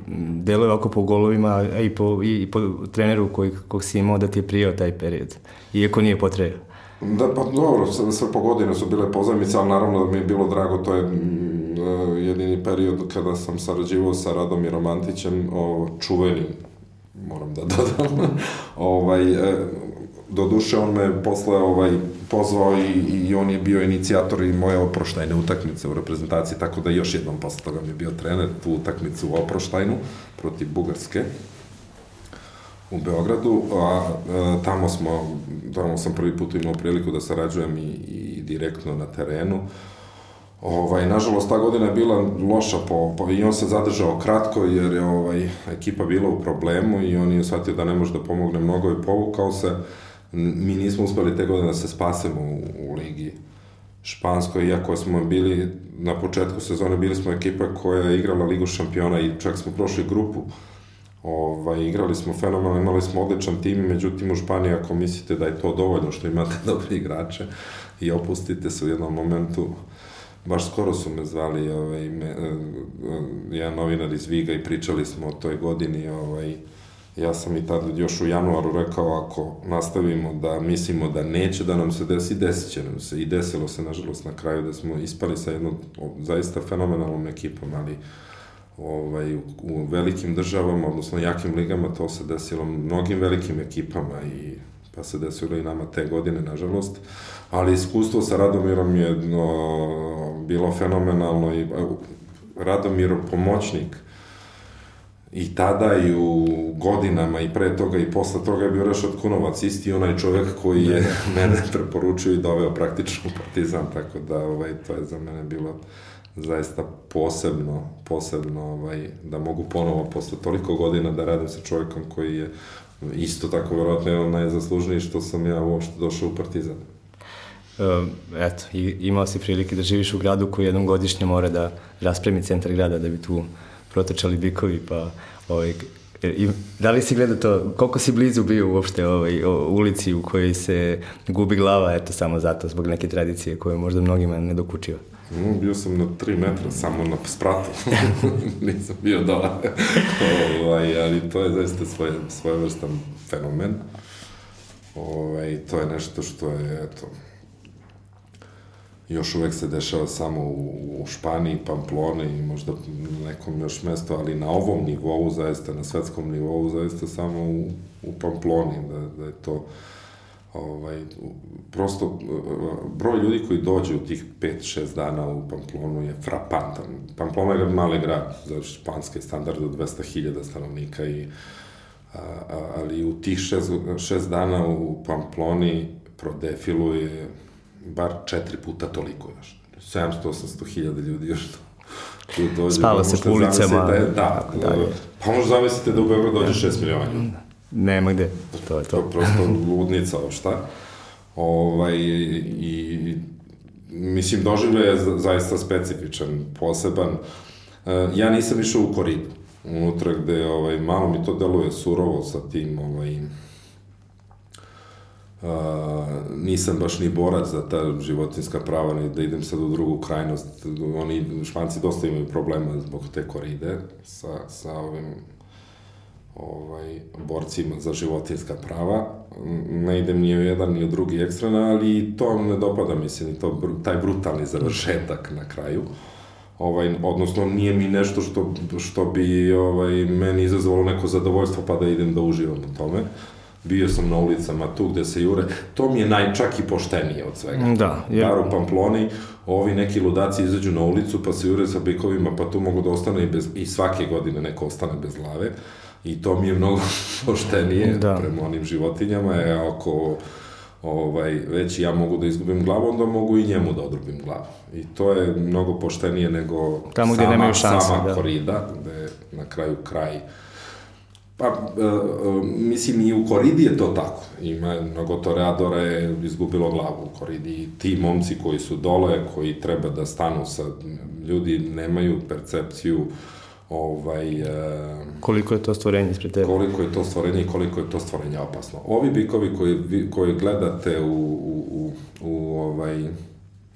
deluje oko po golovima, i po, i, i po treneru koji, kog si imao da ti je prijao taj period, iako nije potreba. Da, pa dobro, sve, sve po godine su bile pozajmice, ali naravno da mi je bilo drago, to je mm, e, jedini period kada sam sarađivao sa Radomirom Antićem, o, čuveni, moram da dodam, ovaj, e, do duše on me posle ovaj, pozvao i, i on je bio inicijator i moje oproštajne utakmice u reprezentaciji, tako da još jednom posle toga mi je bio trener tu utakmicu u oproštajnu protiv Bugarske u Beogradu, a, a tamo smo, tamo sam prvi put imao priliku da sarađujem i, i direktno na terenu. Ovaj, nažalost, ta godina je bila loša po, po, i on se zadržao kratko jer je ovaj, ekipa bila u problemu i on je shvatio da ne može da pomogne mnogo i povukao se mi nismo uspeli te godine da se spasemo u, u ligi španskoj, iako smo bili na početku sezone, bili smo ekipa koja je igrala ligu šampiona i čak smo prošli grupu. Ovaj, igrali smo fenomenalno, imali smo odličan tim, međutim u Španiji ako mislite da je to dovoljno što imate dobri igrače i opustite se u jednom momentu, baš skoro su me zvali ovaj, me, uh, jedan novinar iz Viga i pričali smo o toj godini ovaj, Ja sam i tada još u januaru rekao ako nastavimo da mislimo da neće da nam se desi, desit će nam se. I desilo se, nažalost, na kraju da smo ispali sa jednom zaista fenomenalnom ekipom, ali ovaj, u, velikim državama, odnosno jakim ligama, to se desilo mnogim velikim ekipama i pa se desilo i nama te godine, nažalost. Ali iskustvo sa Radomirom je no, bilo fenomenalno i Radomir pomoćnik i tada i u godinama i pre toga i posle toga je bio Rešat Kunovac, isti onaj čovek koji je mene preporučio i doveo praktično Partizan, tako da ovaj, to je za mene bilo zaista posebno, posebno ovaj, da mogu ponovo posle toliko godina da radim sa čovjekom koji je isto tako verovatno jedan najzaslužniji što sam ja uopšte došao u Partizan. Um, eto, imao si prilike da živiš u gradu koji jednom godišnje mora da raspremi centar grada da bi tu protrčali bikovi, pa ovaj, I, da li si gledao to, koliko si blizu bio uopšte ovaj, o, ulici u kojoj se gubi glava, eto, samo zato, zbog neke tradicije koje možda mnogima ne dokučiva? No, bio sam na 3 metra, samo na spratu. Nisam bio dole. ovaj, ali to je zaista svoj, svojevrstan fenomen. Ovaj, to je nešto što je, eto, još uvek se dešava samo u, u Španiji, Pamplone i možda nekom još mesto, ali na ovom nivou, zaista, na svetskom nivou, zaista samo u, u Pamploni, da, da je to ovaj, prosto broj ljudi koji dođe u tih 5-6 dana u Pamplonu je frapantan. Pamplona je mali grad za španske standarde od 200.000 stanovnika i a, a, ali u tih 6 dana u Pamploni prodefiluje bar četiri puta toliko još. 700-800 hiljada ljudi još tu dođe. Spava se po ulicama. Da, je, da, da, pa možda zamislite da u Beograd dođe 6 miliona. Nema gde, to je to. To je prosto ludnica, šta. Ovaj, i, mislim, doživlje je zaista specifičan, poseban. E, ja nisam išao u koridu, unutra gde, ovaj, malo mi to deluje surovo sa tim, ovaj, Uh, nisam baš ni borac za ta životinska prava, ni da idem sad u drugu krajnost. Oni, španci dosta imaju problema zbog te koride sa, sa ovim ovaj, borcima za životinska prava. Ne idem ni u jedan ni u drugi ekstrana, ali to ne dopada mi se ni to, taj brutalni završetak na kraju. Ovaj, odnosno, nije mi nešto što, što bi ovaj, meni izazvalo neko zadovoljstvo pa da idem da uživam u tome. Uh, bio sam na ulicama tu gde se jure, to mi je najčak i poštenije od svega. Da. Je... Bar u Pamploni, ovi neki ludaci izađu na ulicu pa se jure sa bikovima, pa tu mogu da ostane i, bez, i svake godine neko ostane bez glave. I to mi je mnogo poštenije da. prema onim životinjama, je ako ovaj, već ja mogu da izgubim glavu, onda mogu i njemu da odrubim glavu. I to je mnogo poštenije nego Tamo gde sama, nemaju šanse, sama da. korida, gde na kraju kraj uh, Pa, e, e, mislim, i u Koridi je to tako. Ima mnogo toreadora je izgubilo glavu u Koridi. Ti momci koji su dole, koji treba da stanu sa... Ljudi nemaju percepciju ovaj... E, koliko je to stvorenje ispred tebe? Koliko je to stvorenje i koliko je to stvorenje opasno. Ovi bikovi koji, koji gledate u, u, u, u ovaj,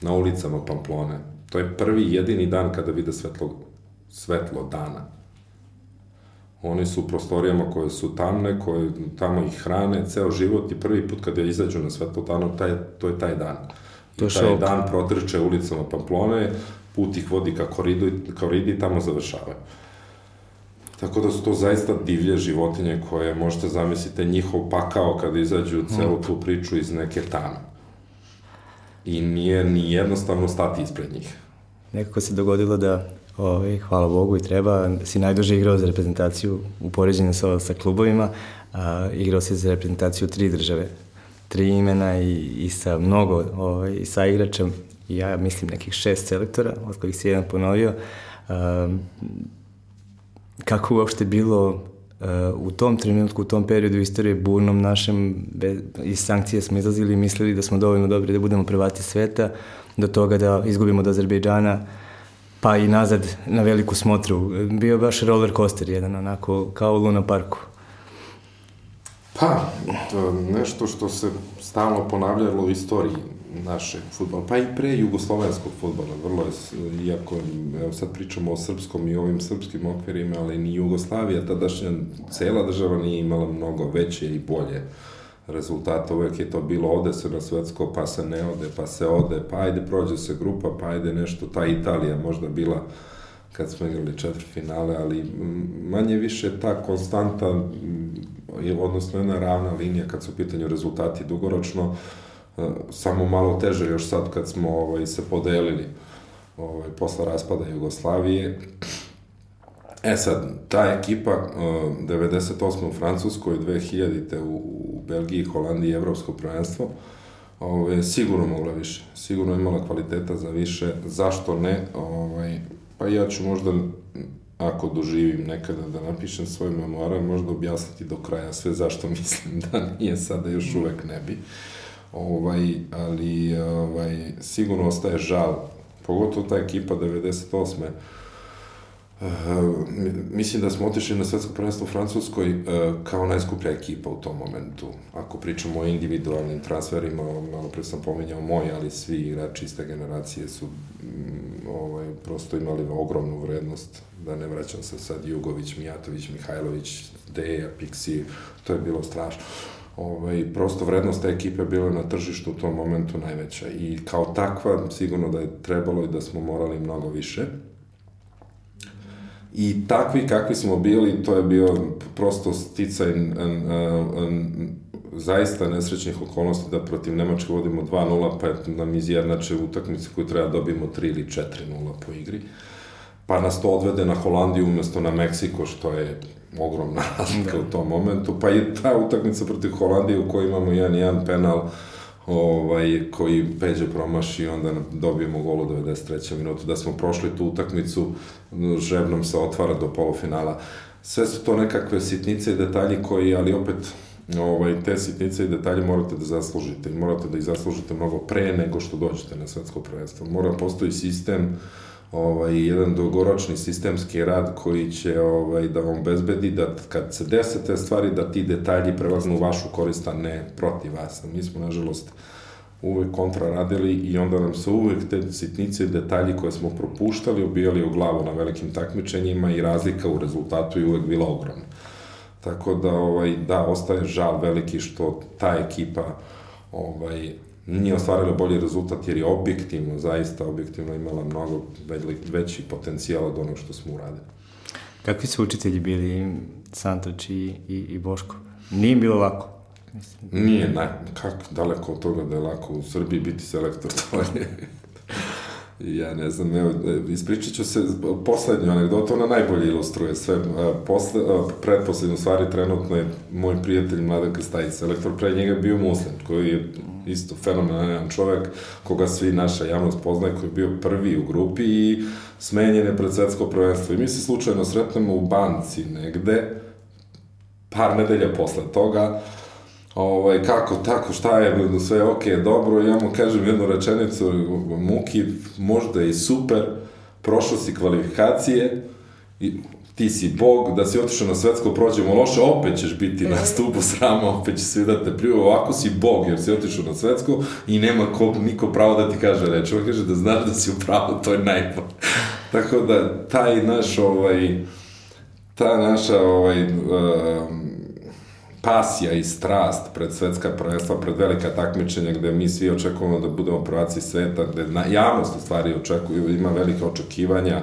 na ulicama Pamplone, to je prvi jedini dan kada vide svetlo, svetlo dana Oni su u prostorijama koje su tamne, koje tamo ih hrane, ceo život i prvi put kada izađu na svetlo dano, taj, to je taj dan. I to taj šok. dan protrče ulicama Pamplone, put ih vodi ka koridu, koridi i tamo završavaju. Tako da su to zaista divlje životinje koje možete zamislite njihov pakao kada izađu celu tu priču iz neke tame. I nije ni jednostavno stati ispred njih. Nekako se dogodilo da Ovaj, hvala Bogu i treba. Si najduže igrao za reprezentaciju u poređenju sa, sa klubovima. A, igrao si za reprezentaciju tri države. Tri imena i, i sa mnogo ovaj, i sa igračem. Ja mislim nekih šest selektora, od kojih si jedan ponovio. A, kako uopšte bilo u tom trenutku, u tom periodu istorije burnom našem, bez, iz sankcije smo izlazili i mislili da smo dovoljno dobri da budemo prvati sveta, do toga da izgubimo od Azerbejdžana, pa i nazad na veliku smotru. Bio baš roller coaster jedan, onako, kao u Luna Parku. Pa, to nešto što se stalno ponavljalo u istoriji naše futbola, pa i pre jugoslovenskog futbola, vrlo je, iako, evo sad pričamo o srpskom i ovim srpskim okvirima, ali ni Jugoslavija, tadašnja cela država nije imala mnogo veće i bolje uh, rezultata, uvek je to bilo ode se na svetsko, pa se ne ode, pa se ode, pa ajde prođe se grupa, pa ajde nešto, ta Italija možda bila kad smo igrali četiri finale, ali manje više ta konstanta, odnosno jedna ravna linija kad su u pitanju rezultati dugoročno, e, samo malo teže još sad kad smo ovaj, se podelili ovaj, posle raspada Jugoslavije. E sad, ta ekipa, 98. u Francuskoj, 2000. u, u Belgiji, Holandiji, Evropsko prvenstvo, ovaj, sigurno mogla više. Sigurno imala kvaliteta za više. Zašto ne? Ovaj, pa ja ću možda, ako doživim nekada da napišem svoje memoare, možda objasniti do kraja sve zašto mislim da nije sada još uvek ne bi. Ovaj, ali ovaj, sigurno ostaje žal, pogotovo ta ekipa 98 Uh, mislim da smo otišli na svetsko prvenstvo u Francuskoj uh, kao najskuplja ekipa u tom momentu. Ako pričamo o individualnim transferima, malo pre sam pominjao moj, ali svi igrači iz te generacije su mm, ovaj, prosto imali ogromnu vrednost, da ne vraćam se sad Jugović, Mijatović, Mihajlović, Deja, Pixi, to je bilo strašno. Ovaj, prosto vrednost te ekipe bila na tržištu u tom momentu najveća i kao takva sigurno da je trebalo i da smo morali mnogo više. I takvi kakvi smo bili, to je bio prosto sticaj zaista nesrećnih okolnosti da protiv Nemačke vodimo 2-0, pa nam izjednače utakmice koju treba dobijemo 3 ili 4-0 po igri. Pa nas to odvede na Holandiju umesto na Meksiko, što je ogromna razlika da. u tom momentu. Pa i ta utakmica protiv Holandije u kojoj imamo jedan, jedan penal, uh, ovaj, koji Peđa promaši i onda dobijemo gol u 93. minutu. Da smo prošli tu utakmicu, žebnom se otvara do polufinala. Sve su to nekakve sitnice i detalji koji, ali opet, ovaj, te sitnice i detalje morate da zaslužite i morate da ih zaslužite mnogo pre nego što dođete na svetsko prvenstvo. Mora postoji sistem uh, ovaj, jedan dugoročni sistemski rad koji će ovaj, da vam bezbedi da kad se dese te stvari da ti detalji prevaznu u vašu korist, a ne protiv vas. Mi smo, nažalost, uvek kontra radili i onda nam se uvek te sitnice i detalji koje smo propuštali obijali u glavu na velikim takmičenjima i razlika u rezultatu je uvek bila ogromna. Tako da, ovaj, da, ostaje žal veliki što ta ekipa ovaj, nije ostvarila bolji rezultat jer je objektivno, zaista objektivno imala mnogo veći potencijal od onog što smo uradili. Kakvi su učitelji bili Santoć i, i, i Boško? Nije bilo lako? Mislim. Nije, ne, kako daleko od toga da je lako u Srbiji biti selektor, to je Ja ne znam, evo, ispričat ću se poslednju anegdotu, ona najbolje ilustruje sve. Posle, predposlednju stvari trenutno je moj prijatelj Mladen Krstajić, selektor, pre njega bio muslim, koji je isto fenomenalan čovek, koga svi naša javnost poznaje, koji je bio prvi u grupi i smenjen je pred svetsko prvenstvo. I mi se slučajno sretnemo u banci negde, par nedelja posle toga, ovaj, kako, tako, šta je, sve ok, dobro, ja mu kažem jednu rečenicu, Muki, možda je super, prošao si kvalifikacije, i ti si bog, da si otišao na svetsko, prođemo loše, opet ćeš biti na stupu srama, opet će svi da te pljuju, ovako si bog, jer si otišao na svetsko i nema ko, niko pravo da ti kaže reč, ovo kaže da znaš da si u pravu, to je najbolje. Tako da, taj naš, ovaj, ta naša, ovaj, um, pasija i strast pred svetska prvenstva, pred velika takmičenja gde mi svi očekujemo da budemo prvaci sveta, gde na, javnost u stvari očekuju, ima velike očekivanja,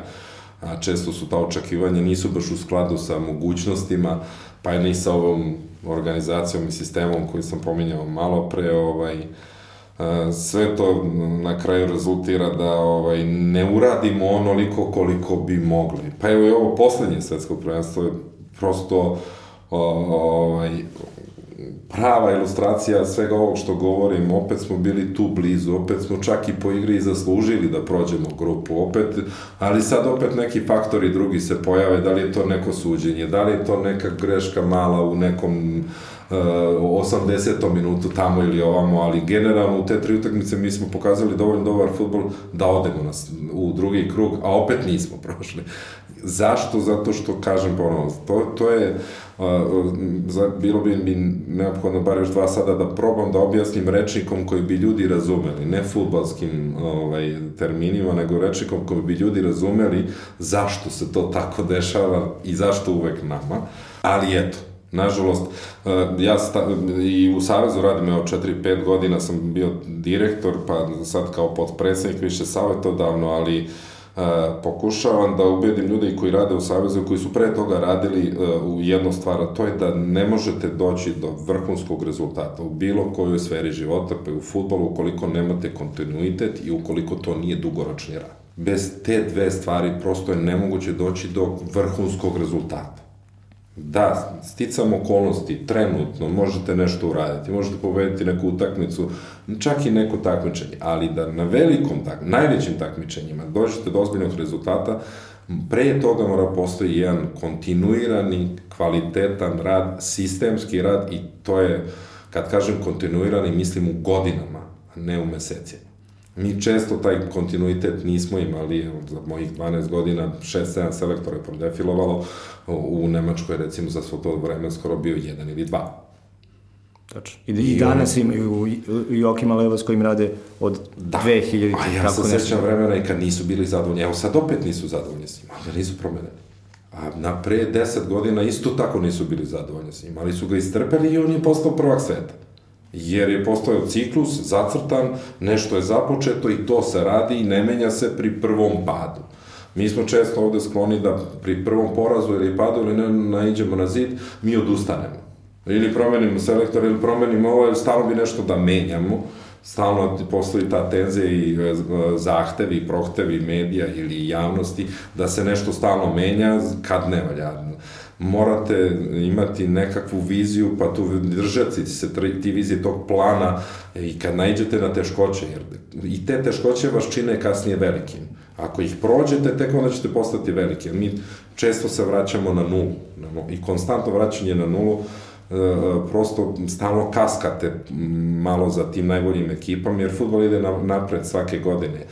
a često su ta očekivanja nisu baš u skladu sa mogućnostima, pa je ni sa ovom organizacijom i sistemom koji sam pominjao malo pre, ovaj, sve to na kraju rezultira da ovaj, ne uradimo onoliko koliko bi mogli. Pa evo i ovo poslednje svetsko prvenstvo je prosto ovaj, prava ilustracija svega ovog što govorim, opet smo bili tu blizu, opet smo čak i po igri zaslužili da prođemo grupu, opet, ali sad opet neki faktori drugi se pojave, da li je to neko suđenje, da li je to neka greška mala u nekom uh, 80. minutu tamo ili ovamo, ali generalno u te tri utakmice mi smo pokazali dovoljno dobar futbol da odemo nas u drugi krug, a opet nismo prošli. Zašto? Zato što, kažem ponovno, to, to je za, bilo bi mi neophodno bar još dva sada da probam da objasnim rečnikom koji bi ljudi razumeli, ne futbalskim ovaj, terminima, nego rečnikom koji bi ljudi razumeli zašto se to tako dešava i zašto uvek nama. Ali eto, Nažalost, ja sta, i u Savezu radim, evo 4-5 godina sam bio direktor, pa sad kao podpredsednik više savjetodavno, ali pokušavam da ubedim ljude koji rade u Savezu, koji su pre toga radili u jednu stvar, a to je da ne možete doći do vrhunskog rezultata u bilo kojoj sferi života, pa i u futbolu, ukoliko nemate kontinuitet i ukoliko to nije dugoročni rad. Bez te dve stvari prosto je nemoguće doći do vrhunskog rezultata. Da, sticam okolnosti, trenutno, možete nešto uraditi, možete pobediti neku utakmicu, čak i neko takmičenje, ali da na velikom, tak, najvećim takmičenjima dođete do ozbiljnog rezultata, pre toga mora postoji jedan kontinuirani, kvalitetan rad, sistemski rad i to je, kad kažem kontinuirani, mislim u godinama, a ne u mesecima. Mi često taj kontinuitet nismo imali, za mojih 12 godina 6-7 selektora je prodefilovalo, u Nemačkoj recimo za svo to vreme skoro bio jedan ili dva. Tačno. I, I, danas on... imaju Jokima Leva s kojim rade od da. 2000. A ja se sećam vremena i kad nisu bili zadovoljni. Evo sad opet nisu zadovoljni s njim, ali nisu promeneni. A na pre 10 godina isto tako nisu bili zadovoljni s njim, ali su ga istrpeli i on je postao prvak sveta jer je postojao ciklus zacrtan, nešto je započeto i to se radi i ne menja se pri prvom padu. Mi smo često ovde skloni da pri prvom porazu ili padu ili ne naiđemo na zid, mi odustanemo. Ili promenimo selektor ili promenimo ovo, stalno bi nešto da menjamo, stalno postoji ta tenzija i e, zahtevi prohtevi medija ili javnosti da se nešto stalno menja kad ne valja morate imati nekakvu viziju, pa tu držati se ti vizije tog plana i kad najđete na teškoće, jer i te teškoće vas čine kasnije velikim. Ako ih prođete, tek onda ćete postati veliki. Mi često se vraćamo na nulu. I konstantno vraćanje na nulu e, prosto stalno kaskate malo za tim najboljim ekipama, jer futbol ide napred svake godine.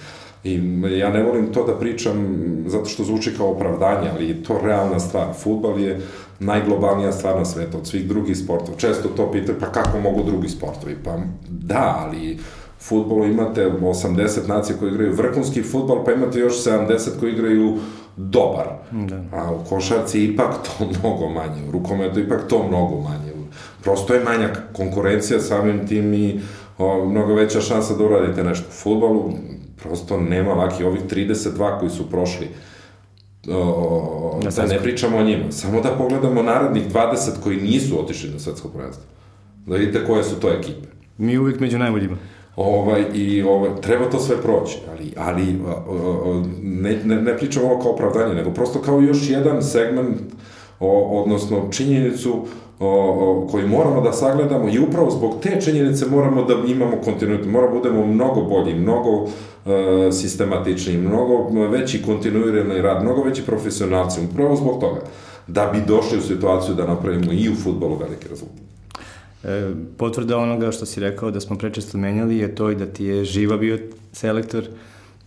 I ja ne volim to da pričam zato što zvuči kao opravdanje, ali je to realna stvar. Futbal je najglobalnija stvar na svetu od svih drugih sportova. Često to pitaju, pa kako mogu drugi sportovi? Pa da, ali futbolu imate 80 nacija koji igraju vrhunski futbol, pa imate još 70 koji igraju dobar. Da. A u košarci je ipak to mnogo manje, u rukometu je ipak to mnogo manje. Prosto je manja konkurencija samim tim i o, mnogo veća šansa da uradite nešto. U futbolu prosto nema laki. Ovih 32 koji su prošli, o, da ne pričamo o njima, samo da pogledamo narednih 20 koji nisu otišli na svetsko prvenstvo. Da vidite koje su to ekipe. Mi uvijek među najboljima. Ovaj, I ovaj, treba to sve proći, ali, ali ne, ne, ne pričamo ovo kao opravdanje, nego prosto kao još jedan segment, o, odnosno činjenicu o, o, koji moramo da sagledamo i upravo zbog te činjenice moramo da imamo kontinuitet, moramo da budemo mnogo bolji, mnogo e, sistematični, mnogo veći kontinuirani rad, mnogo veći profesionalci, upravo zbog toga, da bi došli u situaciju da napravimo i u futbolu velike rezultate. E, potvrda onoga što si rekao da smo prečesto menjali je to i da ti je živa bio selektor,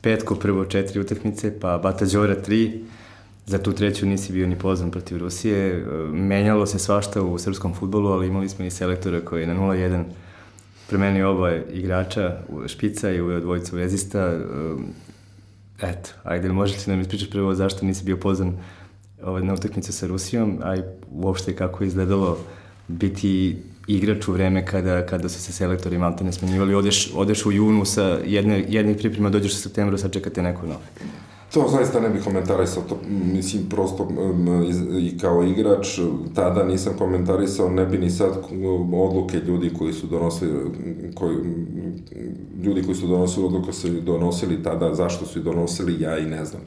Petko prvo četiri utakmice, pa Bata Đora tri, za tu treću nisi bio ni pozvan protiv Rusije. E, menjalo se svašta u srpskom futbolu, ali imali smo i selektora koji je na 0-1 premenio oba igrača, špica i uveo dvojicu vezista. E, eto, ajde, možete nam ispričati prvo zašto nisi bio pozvan ovaj, na utakmicu sa Rusijom, a i uopšte kako je izgledalo biti igrač u vreme kada, kada su se selektori malte ne smenjivali, odeš, odeš u junu sa jedne, jednih priprema, dođeš u septembru, sad čekate neko novo. To zaista ne bih komentarisao, to mislim prosto i kao igrač tada nisam komentarisao, ne bi ni sad odluke ljudi koji su donosili koji, ljudi koji su donosili odluke su donosili tada, zašto su i donosili, ja i ne znam.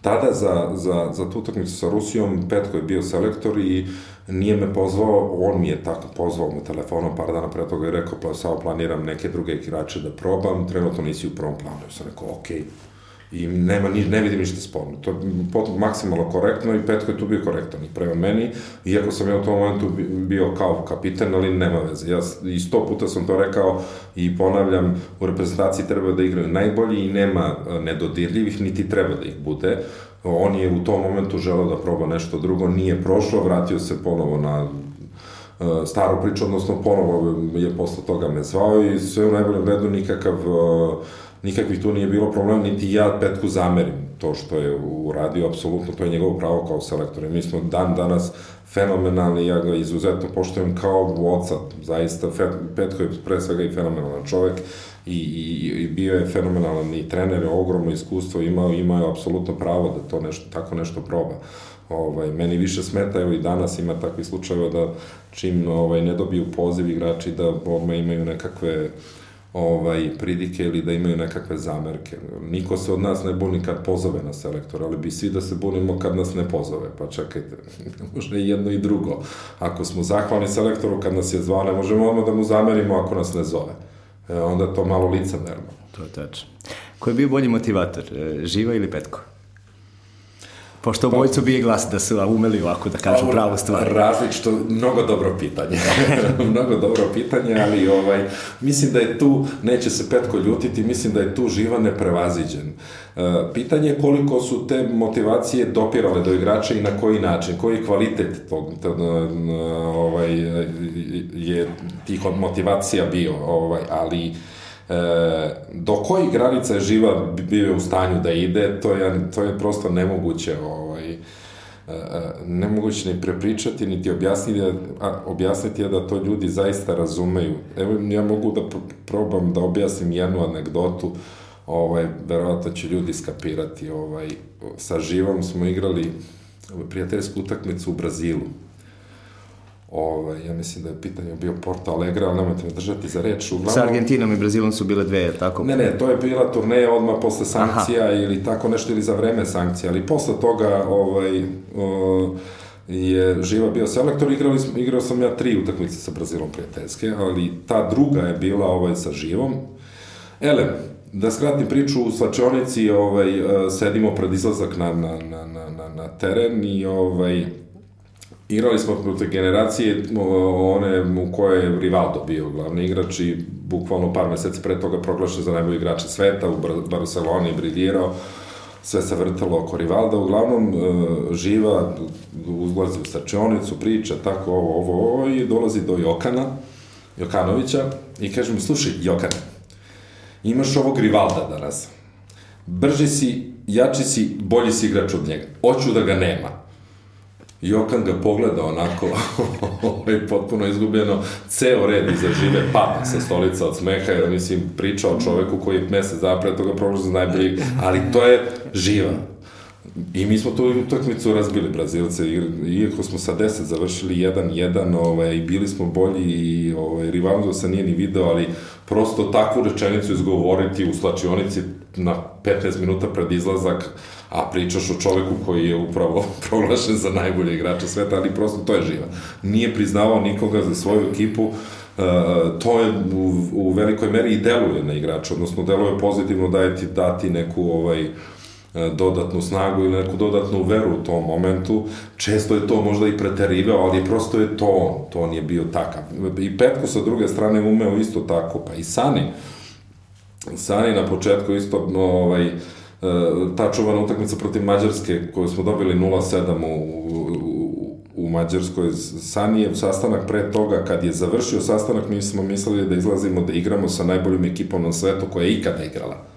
Tada za, za, za tu utakmicu sa Rusijom Petko je bio selektor i nije me pozvao, on mi je tako pozvao mu telefonom par dana pre toga i rekao, pa samo planiram neke druge igrače da probam, trenutno nisi u prvom planu. Ja sam rekao, okej, okay i nema, ni, ne vidim ništa sporno. To je maksimalno korektno i Petko je tu bio korektan i prema meni, iako sam ja u tom momentu bio kao kapitan, ali nema veze. Ja i sto puta sam to rekao i ponavljam, u reprezentaciji treba da igraju najbolji i nema e, nedodirljivih, niti treba da ih bude. On je u tom momentu želeo da proba nešto drugo, nije prošlo, vratio se ponovo na e, staru priču, odnosno ponovo je posle toga me zvao i sve u najboljem redu nikakav uh, nikakvih tu nije bilo problema, niti ja Petku zamerim to što je uradio, apsolutno, to je njegovo pravo kao selektor. I mi smo dan danas fenomenalni, ja ga izuzetno poštujem kao oca, zaista, Petko je pre svega i fenomenalan čovek i, i, i bio je fenomenalan i trener je ogromno iskustvo imao, imao je apsolutno pravo da to nešto, tako nešto proba. Ovaj, meni više smeta, evo i danas ima takvi slučajeva da čim ovaj, ne dobiju poziv igrači da odmah imaju nekakve ovaj, pridike ili da imaju nekakve zamerke. Niko se od nas ne buni kad pozove na selektor, ali bi svi da se bunimo kad nas ne pozove. Pa čekajte, možda i jedno i drugo. Ako smo zahvalni selektoru kad nas je zvao, ne možemo odmah da mu zamerimo ako nas ne zove. E, onda to malo licemerno. To je tačno. Ko je bio bolji motivator, e, Živa ili Petko? Pošto obojicu bije glas da su umeli ovako da kažu pravu stvar. Različito, mnogo dobro pitanje. mnogo dobro pitanje, ali ovaj, mislim da je tu, neće se Petko ljutiti, mislim da je tu živa neprevaziđen. E, pitanje je koliko su te motivacije dopirale do igrača i na koji način, koji kvalitet tog, tog ovaj, je tih motivacija bio, ovaj, ali E, do kojih granica je živa bio u stanju da ide, to je, to je prosto nemoguće ovaj, e, e, nemoguće ni prepričati, niti objasniti, a, objasniti je da to ljudi zaista razumeju. Evo, ja mogu da probam da objasnim jednu anegdotu, ovaj, verovatno će ljudi skapirati. Ovaj, sa živom smo igrali prijateljsku utakmicu u Brazilu Ovaj, ja mislim da je pitanje bio Porto Alegre, ali nemojte me držati za reč. Uglavnom, Sa Argentinom i Brazilom su bile dve, tako? Ne, ne, to je bila turneja odmah posle sankcija Aha. ili tako nešto, ili za vreme sankcija, ali posle toga ovaj, o, je Živa bio selektor, igrali smo, igrao sam ja tri utakmice sa Brazilom prijateljske, ali ta druga je bila ovaj, sa Živom. Elem, da skratim priču, u slačionici ovaj, sedimo pred izlazak na, na, na, na, na teren i ovaj, igrali smo protiv generacije one u kojoj je Rivaldo bio glavni igrač i bukvalno par meseci pre toga proglašen za najbolji igrača sveta, u Barceloni briljirao, sve se vrtalo oko Rivalda, uglavnom e, živa, uzlazi u stačionicu, priča, tako ovo, ovo, ovo, i dolazi do Jokana, Jokanovića, i kaže mu, slušaj, Jokane, imaš ovog Rivalda danas, brži si, jači si, bolji si igrač od njega, hoću da ga nema, Jokan ga pogleda onako, ovaj, potpuno izgubljeno, ceo red iza žive pada sa stolica od smeha, jer mislim, priča o čoveku koji je mesec zapred toga prolazi najbolji, ali to je živa. I mi smo tu utakmicu razbili Brazilce, iako smo sa 10 završili 1-1, ovaj, bili smo bolji i ovaj, Rivaldo se nije ni video, ali prosto takvu rečenicu izgovoriti u slačionici na 15 minuta pred izlazak, a pričaš o čoveku koji je upravo proglašen za najbolje igrača sveta, ali prosto to je živa. Nije priznavao nikoga za svoju ekipu, Uh, to je u, u velikoj meri i deluje na igrača, odnosno deluje pozitivno da je ti dati neku ovaj, dodatnu snagu ili neku dodatnu veru u tom momentu. Često je to možda i preterivao, ali prosto je to on, to on je bio takav. I Petko sa druge strane umeo isto tako, pa i Sani. Sani na početku isto ovaj, E, ta čuvana utakmica protiv Mađarske koju smo dobili 0-7 u, u, u Mađarskoj Sanijev sastanak pre toga kad je završio sastanak mi smo mislili da izlazimo da igramo sa najboljom ekipom na svetu koja je ikada igrala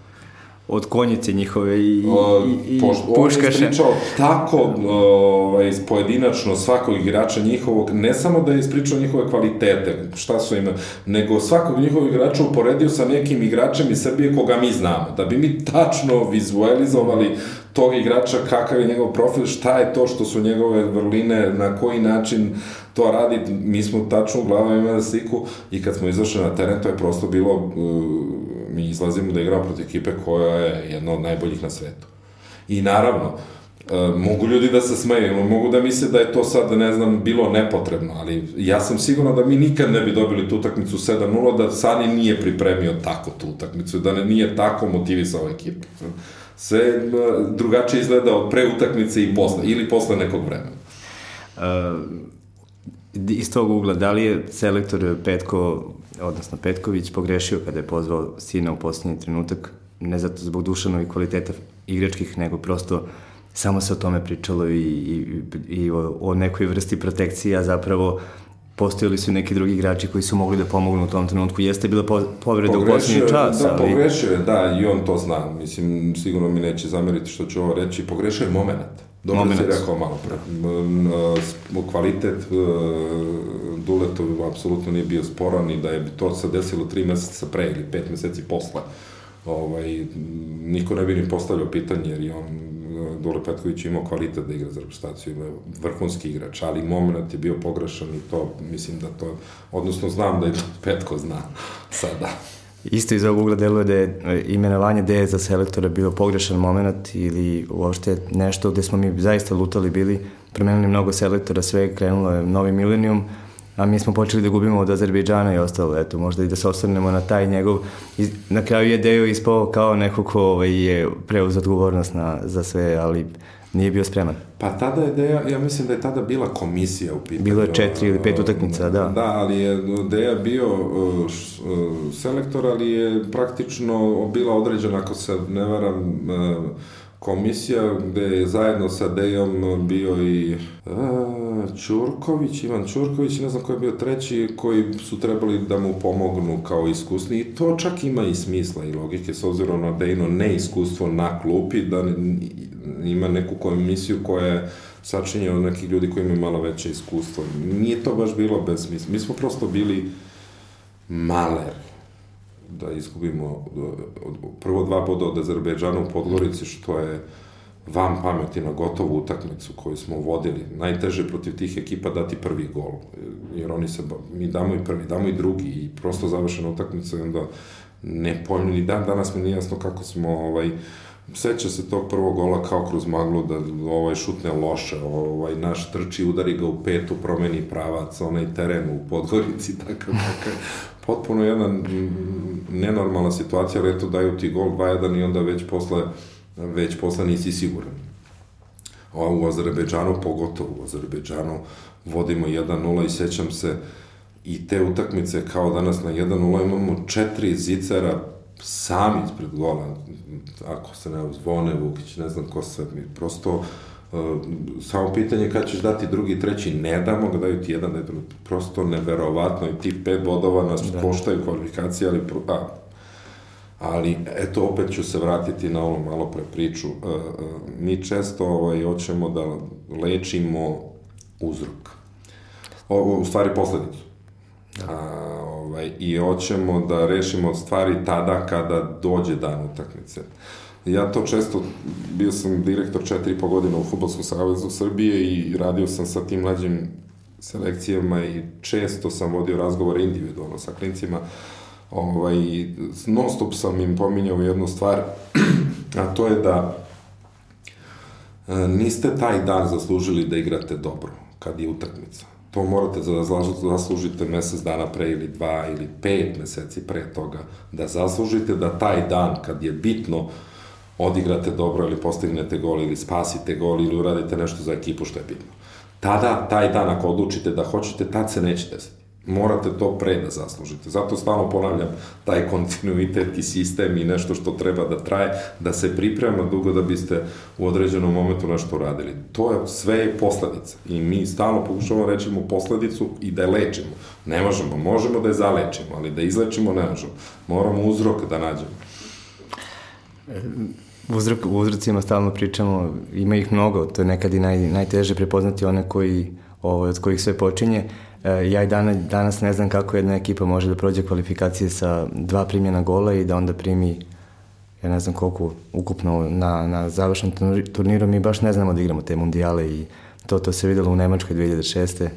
od konjice njihove i, o, i, i puškaše. On ispričao tako ovaj, pojedinačno svakog igrača njihovog, ne samo da je ispričao njihove kvalitete, šta su ima, nego svakog njihovog igrača uporedio sa nekim igračem iz Srbije koga mi znamo, da bi mi tačno vizualizovali tog igrača, kakav je njegov profil, šta je to što su njegove vrline, na koji način to radi, mi smo tačno u glavu imali sliku i kad smo izašli na teren, to je prosto bilo uh, mi izlazimo da igramo protiv ekipe koja je jedna od najboljih na svetu. I naravno, e, mogu ljudi da se smeju, mogu da misle da je to sad, ne znam, bilo nepotrebno, ali ja sam siguran da mi nikad ne bi dobili tu utakmicu 7-0, da Sani nije pripremio tako tu utakmicu, da ne, nije tako motivisao ekipu. Sve e, drugačije izgleda od pre utakmice i posle, ili posle nekog vremena. Uh, iz tog ugla, da li je selektor Petko odnosno Petković, pogrešio kada je pozvao sina u posljednji trenutak, ne zato zbog dušanovih kvaliteta igračkih, nego prosto samo se o tome pričalo i, i, i o, o nekoj vrsti protekcije, a zapravo postojali su neki drugi igrači koji su mogli da pomognu u tom trenutku. Jeste bila po, povreda u posljednji čas, da, ali... pogrešio je, da, i on to zna. Mislim, sigurno mi neće zameriti što ću ovo reći. Pogrešio je moment. Dobro moment. si rekao malo pre. Da. Kvalitet Duletov apsolutno nije bio sporan i da je to se desilo tri meseca pre ili pet meseci posle. Ovaj, niko ne bi ni postavljao pitanje jer je on Dule Petković imao kvalitet da igra za reprezentaciju, vrhunski igrač, ali moment je bio pogrešan i to, mislim da to, odnosno znam da je Petko zna sada. Isto iz ovog ugla deluje da je e, imenovanje Deje za selektora bilo pogrešan moment ili uopšte nešto gde smo mi zaista lutali bili, promenili mnogo selektora, sve krenulo je novi milenijum, a mi smo počeli da gubimo od Azerbejdžana i ostalo, eto, možda i da se osvrnemo na taj njegov, na kraju je Dejo ispao kao neko ko ovaj, je preuz odgovornost na, za sve, ali nije bio spreman. Pa tada je Deja, ja mislim da je tada bila komisija u pitanju. Bilo je četiri ili pet utakmica, da. Da, ali je Deja bio uh, uh, selektor, ali je praktično bila određena, ako se ne varam, uh, komisija gde je zajedno sa Dejom bio i uh, Ćurković, Ivan Ćurković, ne znam ko je bio treći, koji su trebali da mu pomognu kao iskusni i to čak ima i smisla i logike s obzirom na Dejno neiskustvo na klupi, da ima neku komisiju koja je sačinjena od nekih ljudi koji imaju malo veće iskustvo. Nije to baš bilo bez smisla. Mi smo prosto bili maleri da izgubimo prvo dva boda od Azerbejdžana u Podgorici, što je van pameti na gotovu utakmicu koju smo vodili. Najteže protiv tih ekipa dati prvi gol, jer oni se, mi damo i prvi, damo i drugi i prosto završena utakmica i onda nepojmljeni dan, danas mi nije jasno kako smo ovaj, seća se tog prvog gola kao kroz maglu da ovaj šutne loše, ovaj naš trči, udari ga u petu, promeni pravac, onaj teren u Podgorici, takav, takav, potpuno jedna nenormalna situacija, ali eto daju ti gol 2-1 i onda već posle, već posle nisi siguran. A u Azerbejdžanu, pogotovo u Azerbejdžanu, vodimo 1-0 i sećam se i te utakmice kao danas na 1-0 imamo četiri zicera sami ispred gola, ako se ne zvone Vukić, ne znam ko sve, mi prosto uh, samo pitanje kad ćeš dati drugi, treći, ne damo ga, daju ti jedan, da je prosto neverovatno i tih pet bodova nas da. koštaju kvalifikacije, ali, a, ali eto opet ću se vratiti na ono malo pre priču. Uh, uh, mi često ovaj, hoćemo da lečimo uzrok. O, u stvari posledicu. Da. A, ovaj, I hoćemo da rešimo stvari tada kada dođe dan utakmice. Ja to često, bio sam direktor četiri i po godina u Futbolskom savezu Srbije i radio sam sa tim mlađim selekcijama i često sam vodio razgovore individualno sa klincima. Ovaj, non stop sam im pominjao jednu stvar, a to je da e, niste taj dan zaslužili da igrate dobro, kad je utakmica to morate da zaslužite mesec dana pre ili dva ili pet meseci pre toga, da zaslužite da taj dan kad je bitno odigrate dobro ili postignete gol ili spasite gol ili uradite nešto za ekipu što je bitno. Tada, taj dan ako odlučite da hoćete, tad se neće desiti morate to pre da zaslužite. Zato stalno ponavljam taj kontinuitet i sistem i nešto što treba da traje, da se priprema dugo da biste u određenom momentu nešto uradili. To je sve je posledica i mi stalno pokušavamo rećemo posledicu i da je lečimo. Ne možemo, možemo da je zalečimo, ali da izlečimo ne možemo. Moramo uzrok da nađemo. Uzrok, u uzrocima stalno pričamo, ima ih mnogo, to je nekad i naj, najteže prepoznati one koji, ovo, od kojih sve počinje. E, ja i danas, danas ne znam kako jedna ekipa može da prođe kvalifikacije sa dva primjena gola i da onda primi ja ne znam koliko ukupno na, na završnom turniru mi baš ne znamo da igramo te mundijale i to, to se videlo u Nemačkoj 2006.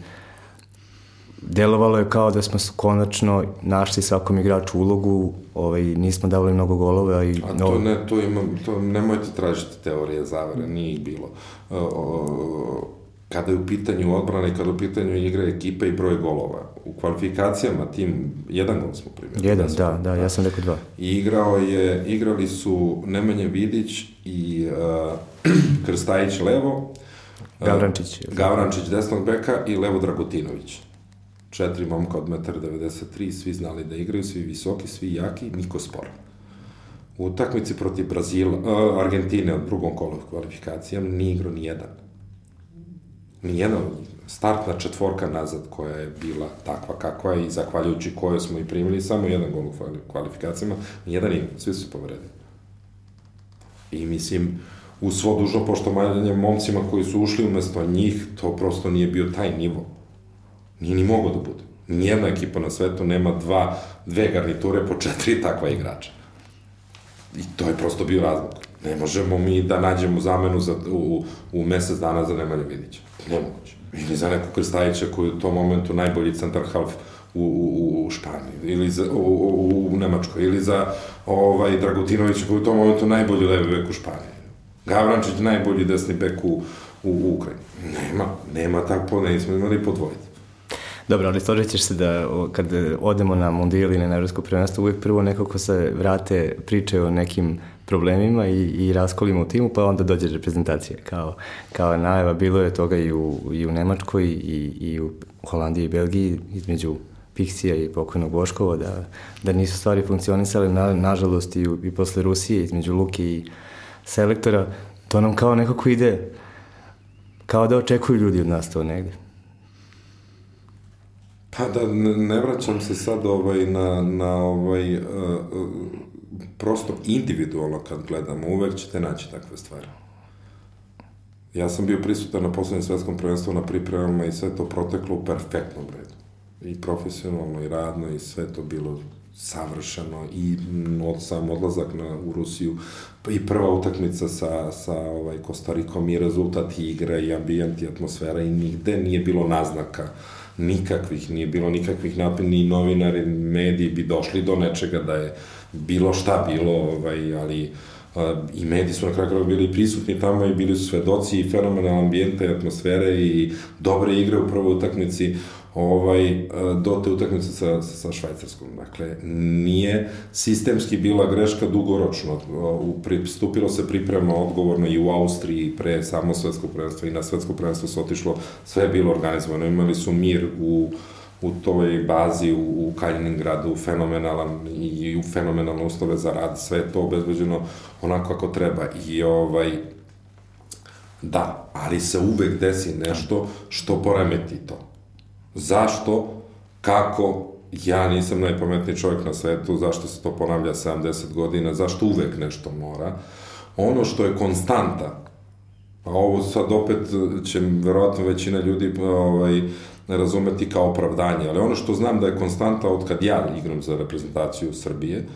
Delovalo je kao da smo konačno našli svakom igraču ulogu, ovaj, nismo davali mnogo golova. I, A to, ne, to, ima, to nemojte tražiti teorije zavere, nije ih bilo. Uh, uh, kada je u pitanju odbrana i kada je u pitanju igra ekipe i broj golova. U kvalifikacijama tim jedan gol smo primili. Jedan, da, da, ja sam rekao dva. I igrao je, igrali su Nemanja Vidić i uh, Krstajić levo, uh, Gavrančić. Gavrančić desnog beka i Levo Dragutinović. Četiri momka od 1,93, svi znali da igraju, svi visoki, svi jaki, niko spor. U utakmici protiv Brazila, uh, Argentine od drugom kolu kvalifikacijama nije igrao ni jedan nijedna startna četvorka nazad koja je bila takva kakva je i zahvaljujući kojoj smo i primili samo jedan gol u kvalifikacijama, nijedan im, svi su se povredili. I mislim, u svo dužno poštovanje momcima koji su ušli umesto njih, to prosto nije bio taj nivo. Nije ni mogo da bude. Nijedna ekipa na svetu nema dva, dve garniture po četiri takva igrača. I to je prosto bio razlog. Ne možemo mi da nađemo zamenu za, u, u mesec dana za Nemanja Vidića. Nemoguće. Ili za nekog Krstajića koji je u tom momentu najbolji centar half u, u, u Španiji, ili za, u, u, u Nemačkoj, ili za ovaj, Dragutinovića koji je u tom momentu najbolji levi bek u Španiji. Gavrančić najbolji desni bek u, u, u Ukrajini. Nema, nema tako, ne smo imali po dvojice. Dobro, ali složit ćeš se da kad odemo na mundijal ili na evropsko prvenstvo, uvijek prvo nekako se vrate priče o nekim problemima i, i raskolima u timu, pa onda dođe reprezentacija. Kao, kao najava bilo je toga i u, i u Nemačkoj i, i u Holandiji i Belgiji između Piksija i pokojnog Boškova, da, da nisu stvari funkcionisale, na, nažalost i, i posle Rusije između Luki i selektora, to nam kao nekako ide, kao da očekuju ljudi od nas to negde. Pa da, ne, ne vraćam se sad ovaj, na, na ovaj, uh, uh, prosto individualno kad gledamo, uvek ćete naći takve stvari. Ja sam bio prisutan na poslednjem svetskom prvenstvu na pripremama i sve to proteklo u perfektnom redu. I profesionalno, i radno, i sve to bilo savršeno i od sam odlazak na, u Rusiju i prva utakmica sa, sa ovaj, Kostarikom i rezultat igre i ambijent i atmosfera i nigde nije bilo naznaka nikakvih, nije bilo nikakvih napad, ni novinari, mediji bi došli do nečega da je bilo šta bilo, ovaj, ali a, i mediji su na kraju kraja bili prisutni tamo i bili su svedoci i fenomenal ambijenta i atmosfere i dobre igre u prvoj utakmici ovaj, do te utakmice sa, sa Švajcarskom. Dakle, nije sistemski bila greška dugoročno. U, pristupilo se priprema odgovorno i u Austriji pre samo svetsko prvenstvo i na svetsko prvenstvo se otišlo, sve je bilo organizovano. Imali su mir u u toj bazi u, u Kaliningradu fenomenalan i u fenomenalne uslove za rad, sve je to obezbeđeno onako kako treba i ovaj da, ali se uvek desi nešto što poremeti to. Zašto? Kako? Ja nisam najpametniji čovjek na svetu, zašto se to ponavlja 70 godina, zašto uvek nešto mora? Ono što je konstanta, a ovo sad opet će verovatno većina ljudi ovaj, razumeti kao opravdanje, ali ono što znam da je konstanta od kad ja igram za reprezentaciju Srbije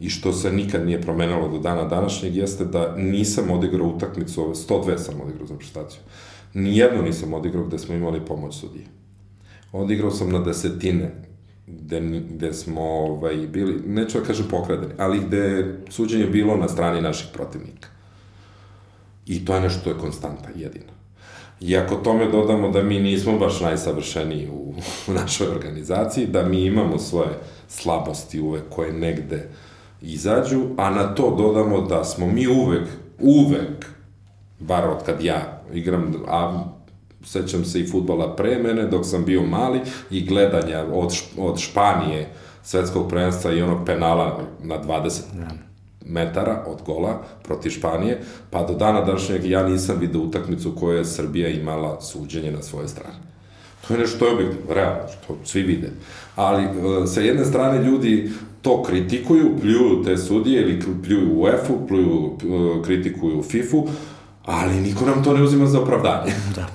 i što se nikad nije promenalo do dana današnjeg jeste da nisam odigrao utakmicu, 102 sam odigrao za reprezentaciju. Nijedno nisam odigrao gde smo imali pomoć sudije. Odigrao sam na desetine gde, gde smo ovaj, bili, neću da kažem pokradeni, ali gde je suđenje bilo na strani naših protivnika. I to je nešto što je konstanta, jedina. I ako tome dodamo da mi nismo baš najsavršeniji u, u našoj organizaciji, da mi imamo svoje slabosti uvek koje negde izađu, a na to dodamo da smo mi uvek, uvek, bar od kad ja igram, a sećam se i futbala pre mene dok sam bio mali i gledanja od, od Španije svetskog prvenstva i onog penala na 20 metara od gola protiv Španije, pa do dana današnjeg ja nisam vidio utakmicu koju je Srbija imala suđenje na svoje strane. To je nešto, to je objektivno, realno, što svi vide. Ali e, sa jedne strane ljudi to kritikuju, pljuju te sudije ili pljuju UEFA-u, pljuju, e, kritikuju FIFA-u, ali niko nam to ne uzima za opravdanje. Da.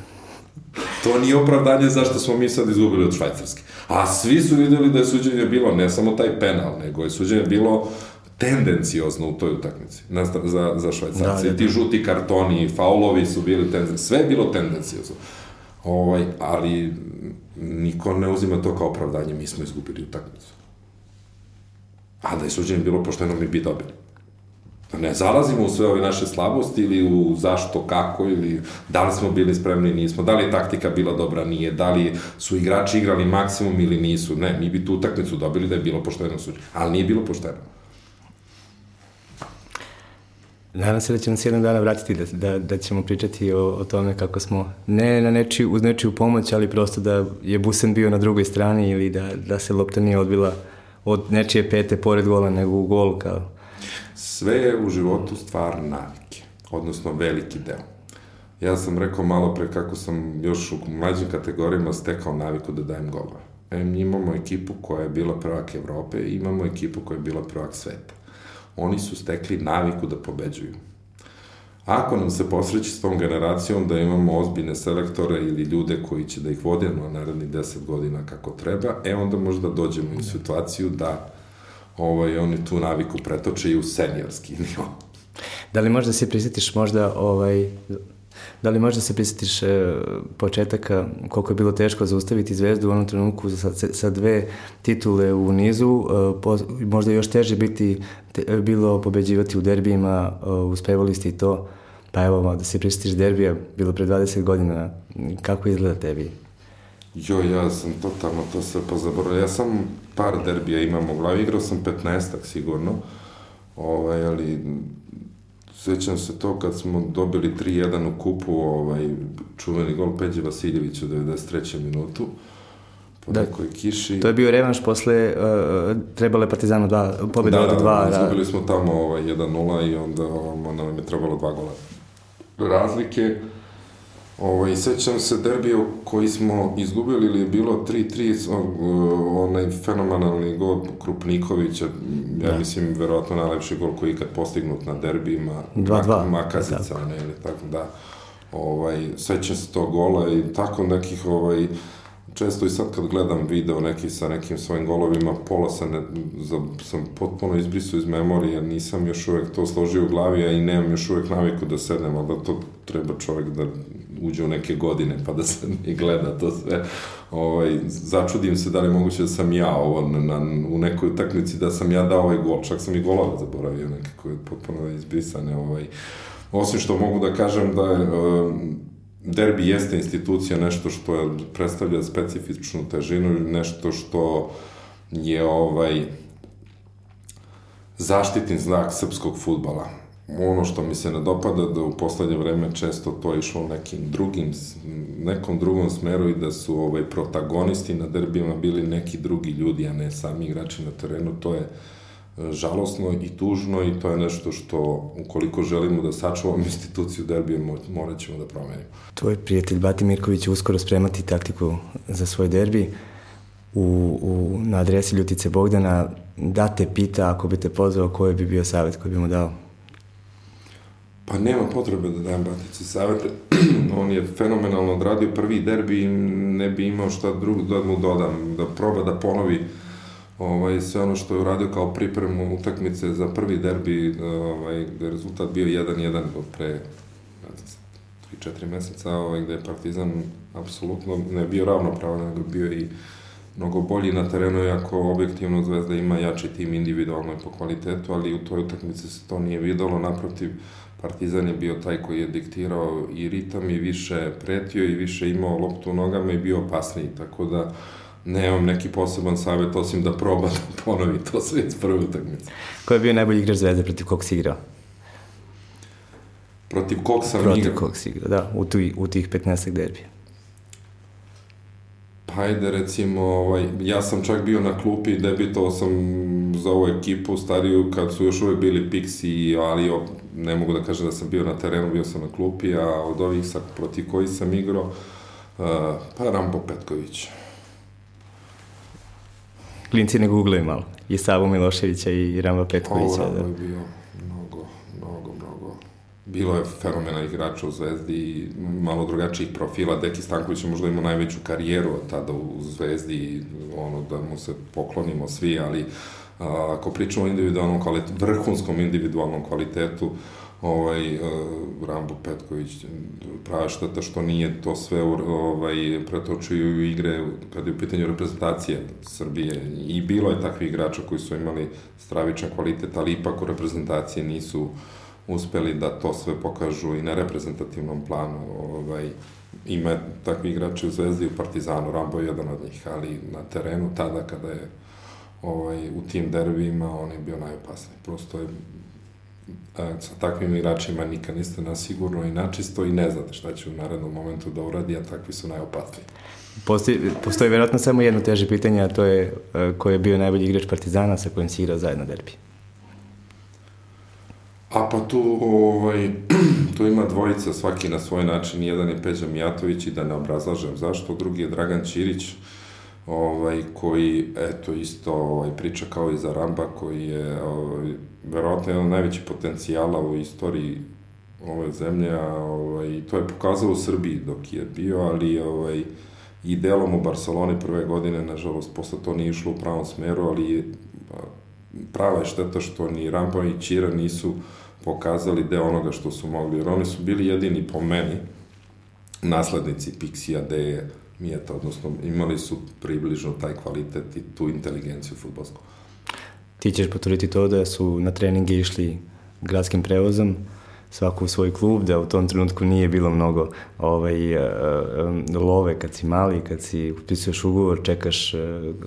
To nije opravdanje zašto smo mi sad izgubili od Švajcarske. A svi su videli da je suđenje bilo ne samo taj penal, nego je suđenje bilo tendenciozno u toj utakmici na, za, za Švajcarce. Da, da, Ti žuti kartoni, faulovi su bili tendenciozno. Sve je bilo tendenciozno. Ovaj, ali niko ne uzima to kao opravdanje, mi smo izgubili utakmicu. A da je suđenje bilo pošteno, mi bi dobili. Da ne zalazimo u sve ove naše slabosti ili u zašto, kako ili da li smo bili spremni, nismo, da li je taktika bila dobra, nije, da li su igrači igrali maksimum ili nisu. Ne, mi bi tu utakmicu dobili da je bilo pošteno suđenje, ali nije bilo pošteno. Nadam se da ćemo se jednog dana vratiti, da, da, da ćemo pričati o, o tome kako smo, ne na nečiju, uz nečiju pomoć, ali prosto da je Busen bio na drugoj strani ili da, da se lopta nije odbila od nečije pete pored gola, nego u gol kao Sve je u životu stvar navike, odnosno veliki deo. Ja sam rekao malo pre kako sam još u mlađim kategorijama stekao naviku da dajem golove. E, imamo ekipu koja je bila prvak Evrope imamo ekipu koja je bila prvak sveta. Oni su stekli naviku da pobeđuju. Ako nam se posreći s tom generacijom da imamo ozbiljne selektore ili ljude koji će da ih vode na narednih 10 godina kako treba, e onda možda dođemo u situaciju da ovaj, oni tu naviku pretoče i u seniorski nivo. Da li možda se prisjetiš možda ovaj, Da li možda se prisjetiš e, početaka koliko je bilo teško zaustaviti zvezdu u onom trenutku sa, sa dve titule u nizu, e, po, možda još teže biti, te, bilo pobeđivati u derbijima, e, uspevali ste i to, pa evo da se prisjetiš derbija, bilo pre 20 godina, kako izgleda tebi? Jo, ja sam totalno to sve pozaboravio. Ja sam par derbija imam u glavi, igrao sam 15-ak sigurno, ovaj, ali Sećam se to kad smo dobili 3-1 u kupu, ovaj, čuveni gol Peđe Vasiljevića u 93. minutu po da, nekoj kiši. To je bio revanš posle, uh, trebalo je Partizanu dva, pobjeda da, od da, dva. Da, izgubili smo tamo ovaj, 1-0 i onda, onda nam je trebalo dva gola razlike. Ovaj, sećam se derbija koji smo izgubili ili je bilo 3-3, onaj fenomenalni gol Krupnikovića, ja da. mislim, verovatno najlepši gol koji je ikad postignut na derbijima. 2-2. Makazica, ne, ili tako da. Ovaj, sećam se tog gola i tako nekih, ovaj, često i sad kad gledam video neki sa nekim svojim golovima, pola sam, ne, za, sam potpuno izbrisao iz memorije, nisam još uvek to složio u glavi, a i nemam još uvek naviku da sednem, ali da to treba čovek da uđe u neke godine pa da se i gleda to sve. Ovaj, začudim se da li moguće da sam ja ovo na, na, u nekoj utakmici da sam ja dao ovaj gol, čak sam i golova zaboravio neke koje je potpuno izbrisane. Ovaj. Osim što mogu da kažem da je um, derbi jeste institucija, nešto što je, predstavlja specifičnu težinu, nešto što je ovaj zaštitni znak srpskog futbala ono što mi se ne dopada da u poslednje vreme često to išlo u nekim drugim, nekom drugom smeru i da su ovaj, protagonisti na derbijama bili neki drugi ljudi, a ne sami igrači na terenu, to je e, žalosno i tužno i to je nešto što ukoliko želimo da sačuvamo instituciju derbija morat ćemo da promenimo. Tvoj prijatelj Bati Mirković će uskoro spremati taktiku za svoj derbi. U, u, na adresi Ljutice Bogdana da te pita ako bi te pozvao koji bi bio savjet koji bi mu dao Pa nema potrebe da dajem Batici savete. On je fenomenalno odradio prvi derbi i ne bi imao šta drugo da mu dodam. Da proba da ponovi ovaj, sve ono što je uradio kao pripremu utakmice za prvi derbi, ovaj, gde je rezultat bio 1-1 pre 3-4 meseca, ovaj, gde je Partizan apsolutno ne bio ravnopravan, nego bio i mnogo bolji na terenu, iako objektivno Zvezda ima jači tim individualno i po kvalitetu, ali u toj utakmici se to nije videlo, naprotiv, Partizan je bio taj koji je diktirao i ritam i više pretio i više imao loptu u nogama i bio opasniji, tako da nemam neki poseban savjet osim da proba da ponovi to sve iz prve utakmice. Ko je bio najbolji igrač Zvezde protiv kog si igrao? Protiv kog sam protiv igrao? Protiv kog si igrao, da, u, tu, u tih 15 derbija. Pa ajde recimo, ovaj, ja sam čak bio na klupi i debitovao sam za ovu ekipu stariju kad su još uvek bili Pixi i Alio, ne mogu da kažem da sam bio na terenu, bio sam na klupi, a od ovih sa, protiv koji sam igrao, uh, pa Rambo Petković. Klinci ne googlaju malo. I Savo Miloševića i Rambo Petkovića. Ovo da. je bio mnogo, mnogo, mnogo. Bilo je fenomena igrača u Zvezdi i malo drugačijih profila. Deki Stanković je možda imao najveću karijeru od tada u Zvezdi, ono da mu se poklonimo svi, ali uh, Ako pričamo o individualnom kvalitetu, vrhunskom individualnom kvalitetu, ovaj, uh, Rambo Petković prava šteta što nije to sve ovaj, pretočio u igre kada je u pitanju reprezentacije Srbije i bilo je takvih igrača koji su imali stravičan kvalitet, ali ipak u reprezentacije nisu uspeli da to sve pokažu i na reprezentativnom planu. Ovaj, ima takvi igrači u Zvezdi u Partizanu, Rambo je jedan od njih, ali na terenu tada kada je ovaj, u tim derbijima on je bio najopasniji. Prosto je a, sa takvim igračima nikad niste na sigurno i načisto i ne znate šta će u narednom momentu da uradi, a takvi su najopasniji. Postoji, postoji verovatno samo jedno teže pitanje, a to je ko je bio najbolji igrač Partizana sa kojim si igrao zajedno derbi. A pa tu, ovaj, tu ima dvojica, svaki na svoj način. Jedan je Peđa Mijatović i da ne obrazlažem zašto, drugi je Dragan Ćirić, ovaj, koji, eto, isto ovaj, priča kao i za Ramba, koji je, ovaj, verovatno, jedan od najvećih potencijala u istoriji ove zemlje, a ovaj, to je pokazao u Srbiji dok je bio, ali ovaj, i delom u Barceloni prve godine, nažalost, posle to nije išlo u pravom smeru, ali prava je šteta što ni Rampa i Čira nisu pokazali deo onoga što su mogli, jer oni su bili jedini po meni naslednici Pixija, Deje, Mijeta, odnosno imali su približno taj kvalitet i tu inteligenciju futbolsku. Ti ćeš potvrditi to da su na treninge išli gradskim prevozom, svaku u svoj klub, da u tom trenutku nije bilo mnogo ovaj, uh, love kad si mali, kad si upisuješ ugovor, čekaš uh,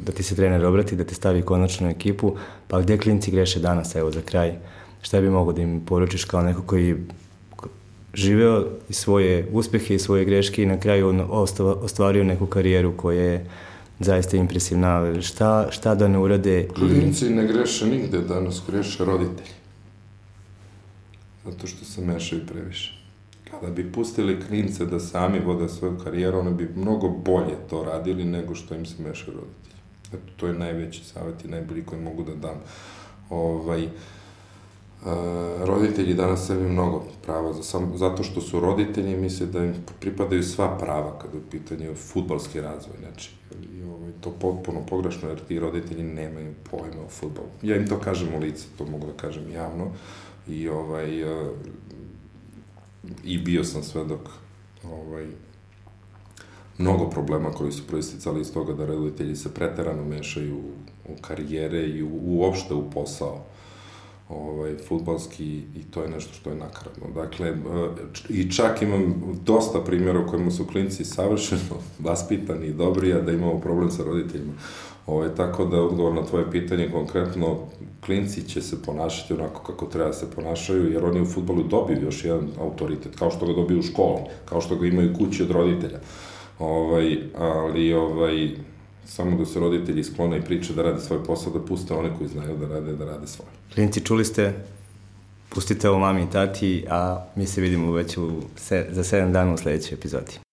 da ti se trener obrati, da te stavi konačno ekipu, pa gde klinci greše danas, evo za kraj, šta bi mogo da im poručiš kao neko koji živeo i svoje uspehe i svoje greške i na kraju on ostvario neku karijeru koja je zaista impresivna. Šta, šta da ne urade? Klinci ne greše nigde danas, greše roditelji zato što se mešaju previše. Kada bi pustili klince da sami vode svoju karijeru, oni bi mnogo bolje to radili nego što im se mešaju roditelji. Eto, to je najveći savjet i najbolji koji mogu da dam. Ovaj, uh, roditelji danas sebi mnogo prava, za sam, zato što su roditelji, misle da im pripadaju sva prava kada je u pitanju futbalski razvoj, znači, i ovaj, to potpuno pogrešno, jer ti roditelji nemaju pojma o futbolu. Ja im to kažem u lice, to mogu da kažem javno, i ovaj uh, i bio sam svedok ovaj mnogo problema koji su proisticali iz toga da roditelji se preterano mešaju u, u karijere i u, uopšte u posao ovaj, futbalski i to je nešto što je nakaradno. Dakle, i čak imam dosta primjera u kojima su klinci savršeno vaspitani i dobri, a da imamo problem sa roditeljima. Ovaj, tako da, odgovor na tvoje pitanje, konkretno, klinci će se ponašati onako kako treba da se ponašaju, jer oni u futbolu dobiju još jedan autoritet, kao što ga dobiju u školom, kao što ga imaju kući od roditelja. Ovaj, ali, ovaj, samo da se roditelji sklone i priče da rade svoj posao, da puste one koji znaju da rade, da rade svoje. Klinci, čuli ste, pustite ovo mami i tati, a mi se vidimo već u, se, za sedam dana u sledećoj epizodi.